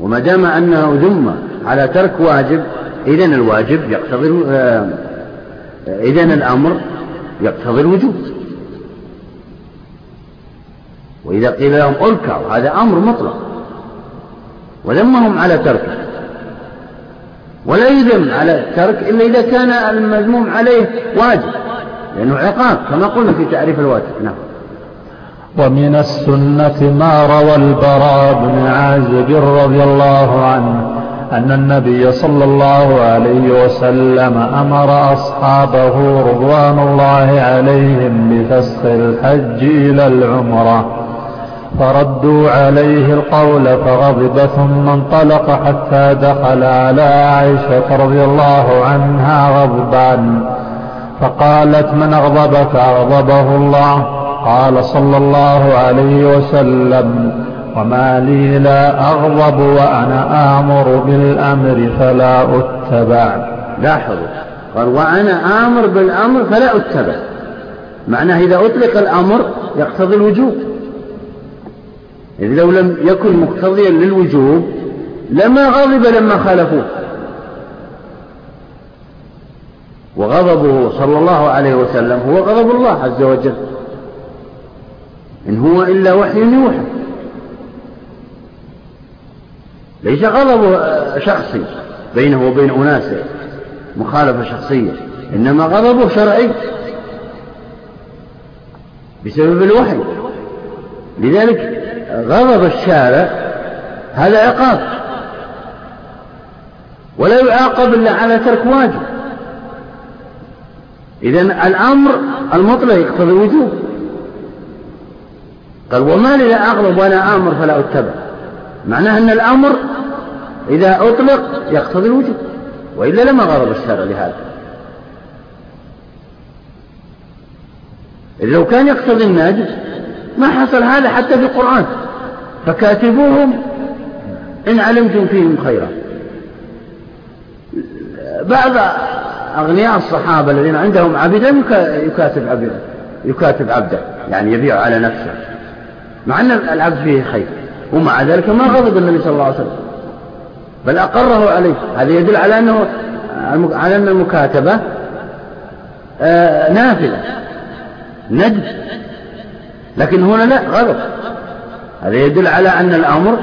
وما دام أنه ذم على ترك واجب إذن الواجب يقتضي آه، إذن الأمر يقتضي الوجوب. وإذا قيل لهم أركعوا هذا أمر مطلق. وذمهم على تركه. ولا يذم على الترك إلا إذا كان المذموم عليه واجب لأنه عقاب كما قلنا في تعريف الواجب. نعم. ومن السنة ما روى البراء بن عازب رضي الله عنه أن النبي صلى الله عليه وسلم أمر أصحابه رضوان الله عليهم بفسخ الحج إلى العمرة. فردوا عليه القول فغضب ثم انطلق حتى دخل على عائشة رضي الله عنها غضبان. فقالت من أغضبك؟ أغضبه الله. قال صلى الله عليه وسلم وما لي لا أغضب وأنا آمر بالأمر فلا أتبع. لاحظوا قال وأنا آمر بالأمر فلا أتبع. معناه إذا أطلق الأمر يقتضي الوجوب. إذ لو لم يكن مقتضيا للوجوب لما غضب لما خالفوه. وغضبه صلى الله عليه وسلم هو غضب الله عز وجل. إن هو إلا وحي يوحى. ليس غضب شخصي بينه وبين أناس مخالفة شخصية إنما غضبه شرعي بسبب الوحي. لذلك غضب الشارع هذا عقاب. ولا يعاقب إلا على ترك واجب. إذا الأمر المطلق يقتضي الوجوب قال وما لي لا أغضب وأنا آمر فلا أتبع. معناه أن الأمر إذا أطلق يقتضي الوجوب وإلا لما غضب الشارع لهذا. لو كان يقتضي النجس ما حصل هذا حتى في القرآن. فكاتبوهم إن علمتم فيهم خيرا. بعض أغنياء الصحابة الذين عندهم عبدا يكاتب عبدا يكاتب عبدا يعني يبيع على نفسه. مع أن العبد فيه خير. ومع ذلك ما غضب النبي صلى الله عليه وسلم. بل أقره عليه. هذا يدل على أنه على أن المكاتبة آه، نافلة. ندب لكن هنا لا غضب. هذا يدل على أن الأمر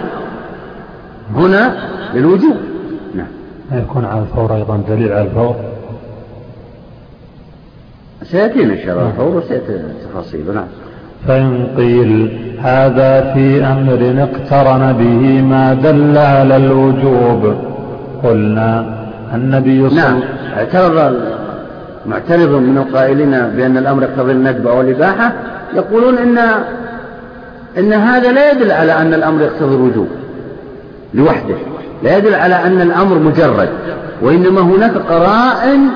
هنا للوجوب. نعم. يكون على الفور أيضا دليل على الفور. سيأتينا إن شاء الله الفور وسيأتي تفاصيل. نعم. فإن قيل هذا في أمر اقترن به ما دل على الوجوب. قلنا النبي صلى نعم اعترض معترض من القائلين بأن الأمر يقتضي الندب أو الإباحة يقولون إن إن هذا لا يدل على أن الأمر يقتضي الوجوب لوحده لا يدل على أن الأمر مجرد وإنما هناك قرائن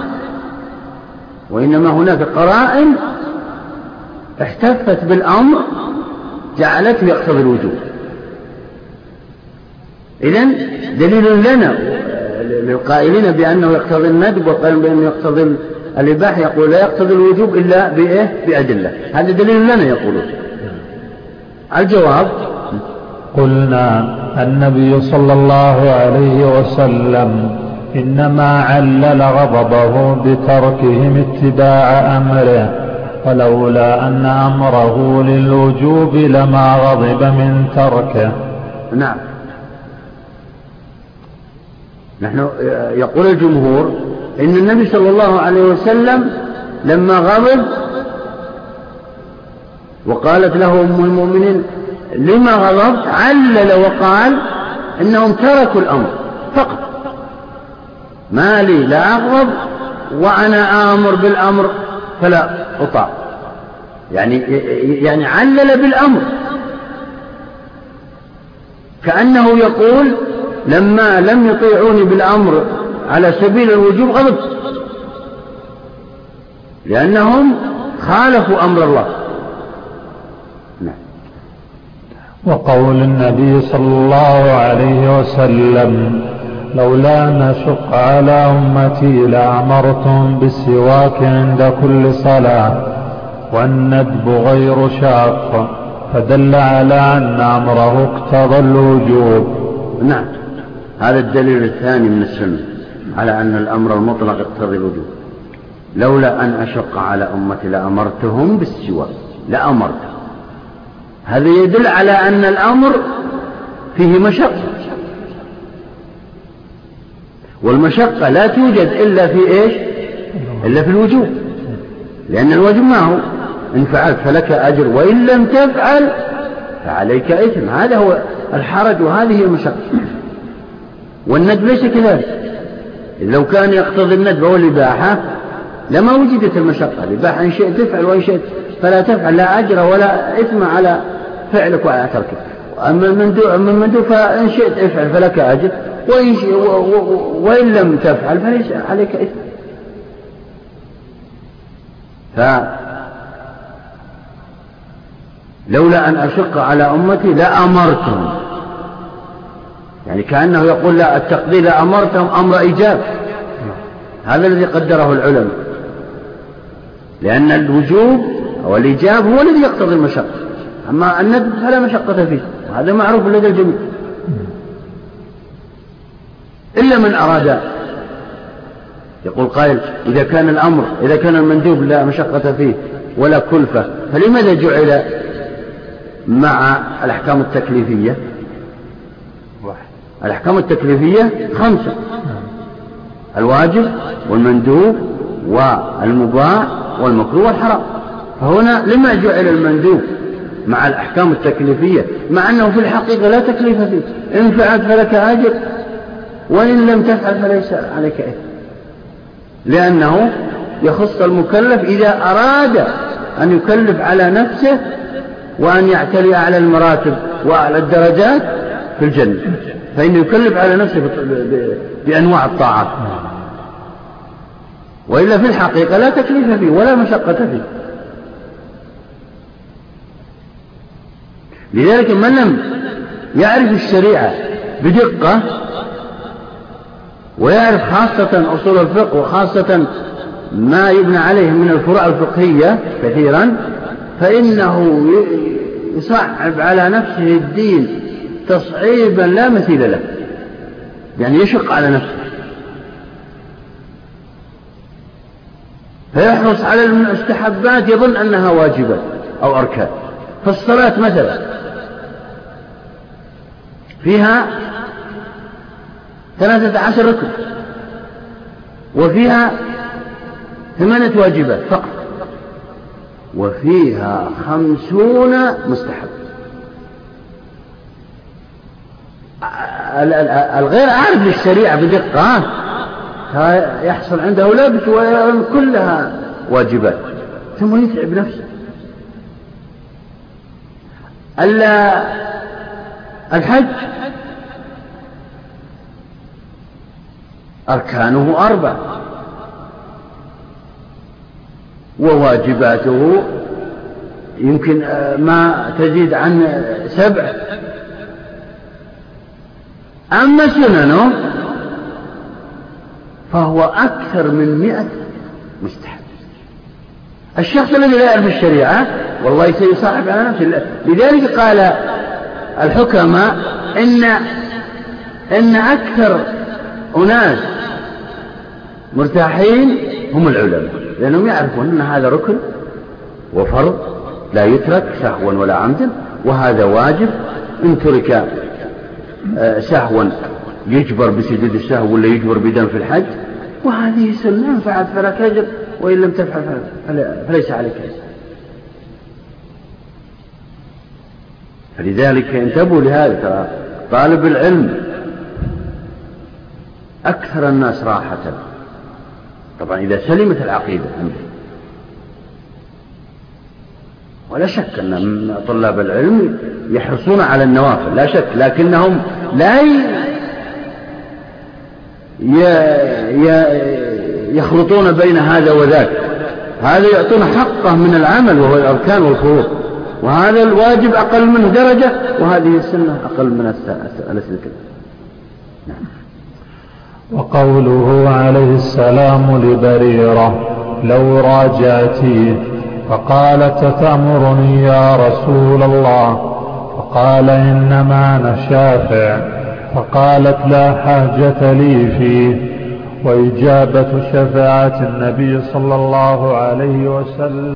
وإنما هناك قرائن احتفت بالأمر جعلته يقتضي الوجوب إذا دليل لنا للقائلين بأنه يقتضي الندب والقائلين بأنه يقتضي الإباحة يقول لا يقتضي الوجوب إلا بإيه؟ بأدلة. هذا دليل لنا يقولون. الجواب قلنا النبي صلى الله عليه وسلم إنما علل غضبه بتركهم اتباع أمره. ولولا أن أمره للوجوب لما غضب من تركه. نعم. نحن يقول الجمهور إن النبي صلى الله عليه وسلم لما غضب وقالت له أم المؤمنين لما غضبت؟ علل وقال إنهم تركوا الأمر فقط. ما لي لا أغضب وأنا آمر بالأمر فلا أطاع. يعني يعني علل بالأمر. كأنه يقول لما لم يطيعوني بالأمر على سبيل الوجوب غضبت لأنهم خالفوا أمر الله. نعم. وقول النبي صلى الله عليه وسلم لولا أن أشق على أمتي لأمرتهم بالسواك عند كل صلاة والندب غير شاق فدل على أن أمره اقتضى الوجوب. نعم. هذا الدليل الثاني من السنة على أن الأمر المطلق يقتضي الوجوب. لولا أن أشق على أمتي لأمرتهم بالسواك. لأمرتهم. هذا يدل على أن الأمر فيه مشقة. والمشقة لا توجد إلا في إيش؟ إلا في الوجوب. لأن الواجب ما هو؟ إن فعلت فلك أجر وإن لم تفعل فعليك إثم. هذا هو الحرج وهذه المشقة. والندب ليس كذلك. لو كان يقتضي الندب والإباحة لما وجدت المشقة. الإباحة إن شئت تفعل وإن شئت فلا تفعل. لا أجر ولا إثم على فعلك وعلى تركك. أما المندوب فإن شئت افعل فلك أجر. وإن, وإن لم تفعل فليس عليك إثم. لولا أن أشق على أمتي لأمرتهم. يعني كأنه يقول لا التقدير لأمرتهم أمر إيجاب. هذا الذي قدره العلماء. لأن الوجوب أو الإيجاب هو الذي يقتضي المشقة. أما الندب فلا مشقة فيه. وهذا معروف لدى الجميع. إلا من أراد. يقول قائل إذا كان الأمر إذا كان المندوب لا مشقة فيه ولا كلفة فلماذا جعل مع الأحكام التكليفية؟ الأحكام التكليفية خمسة. الواجب والمندوب والمباح والمكروه والحرام. فهنا لما جعل المندوب مع الأحكام التكليفية؟ مع أنه في الحقيقة لا تكليف فيه. إن فعلت فلك أجر. وإن لم تفعل فليس عليك إثم. لأنه يخص المكلف إذا أراد أن يكلف على نفسه وأن يعتلي على المراتب وعلى الدرجات في الجنة. فإنه يكلف على نفسه بأنواع الطاعات وإلا في الحقيقة لا تكليف فيه ولا مشقة فيه. لذلك من لم يعرف الشريعة بدقة ويعرف خاصة أصول الفقه وخاصة ما يبنى عليه من الفروع الفقهية كثيرا فإنه يصعب على نفسه الدين تصعيبا لا مثيل له يعني يشق على نفسه. فيحرص على المستحبات يظن أنها واجبات أو أركان. فالصلاة مثلا فيها ثلاثة عشر ركن. وفيها ثمانية واجبات فقط. وفيها خمسون مستحب. الغير عارف للشريعة بدقة يحصل عنده لبس وكلها واجبات. ثم يتعب نفسه الحج أركانه أربع. وواجباته يمكن ما تزيد عن سبع. أما سننه فهو أكثر من مئة مستحب. الشخص الذي لا يعرف الشريعة والله سيصاحب على نفسه لذلك قال الحكماء إن إن أكثر أناس مرتاحين هم العلماء لأنهم يعرفون أن هذا ركن وفرض لا يترك سهوا ولا عمدا وهذا واجب. إن ترك آه، سهوا يجبر بسجود السهو ولا يجبر بدم في الحج وهذه سنة إن فعلت فلك أجر وإن لم تفعل فليس عليك أجر. فلذلك انتبهوا لهذا ترى طالب العلم أكثر الناس راحة. طبعا إذا سلمت العقيدة عنده ولا شك أن طلاب العلم يحرصون على النوافل لا شك لكنهم لا يخلطون بين هذا وذاك. هذا يعطون حقه من العمل وهو الأركان والفروض وهذا الواجب أقل منه درجة وهذه السنة أقل من السنة نعم. وقوله عليه السلام لبريرة لو راجعتيه فقالت تأمرني يا رسول الله؟ فقال إنما أنا شافع. فقالت لا حاجة لي فيه. وإجابة شفاعة النبي صلى الله عليه وسلم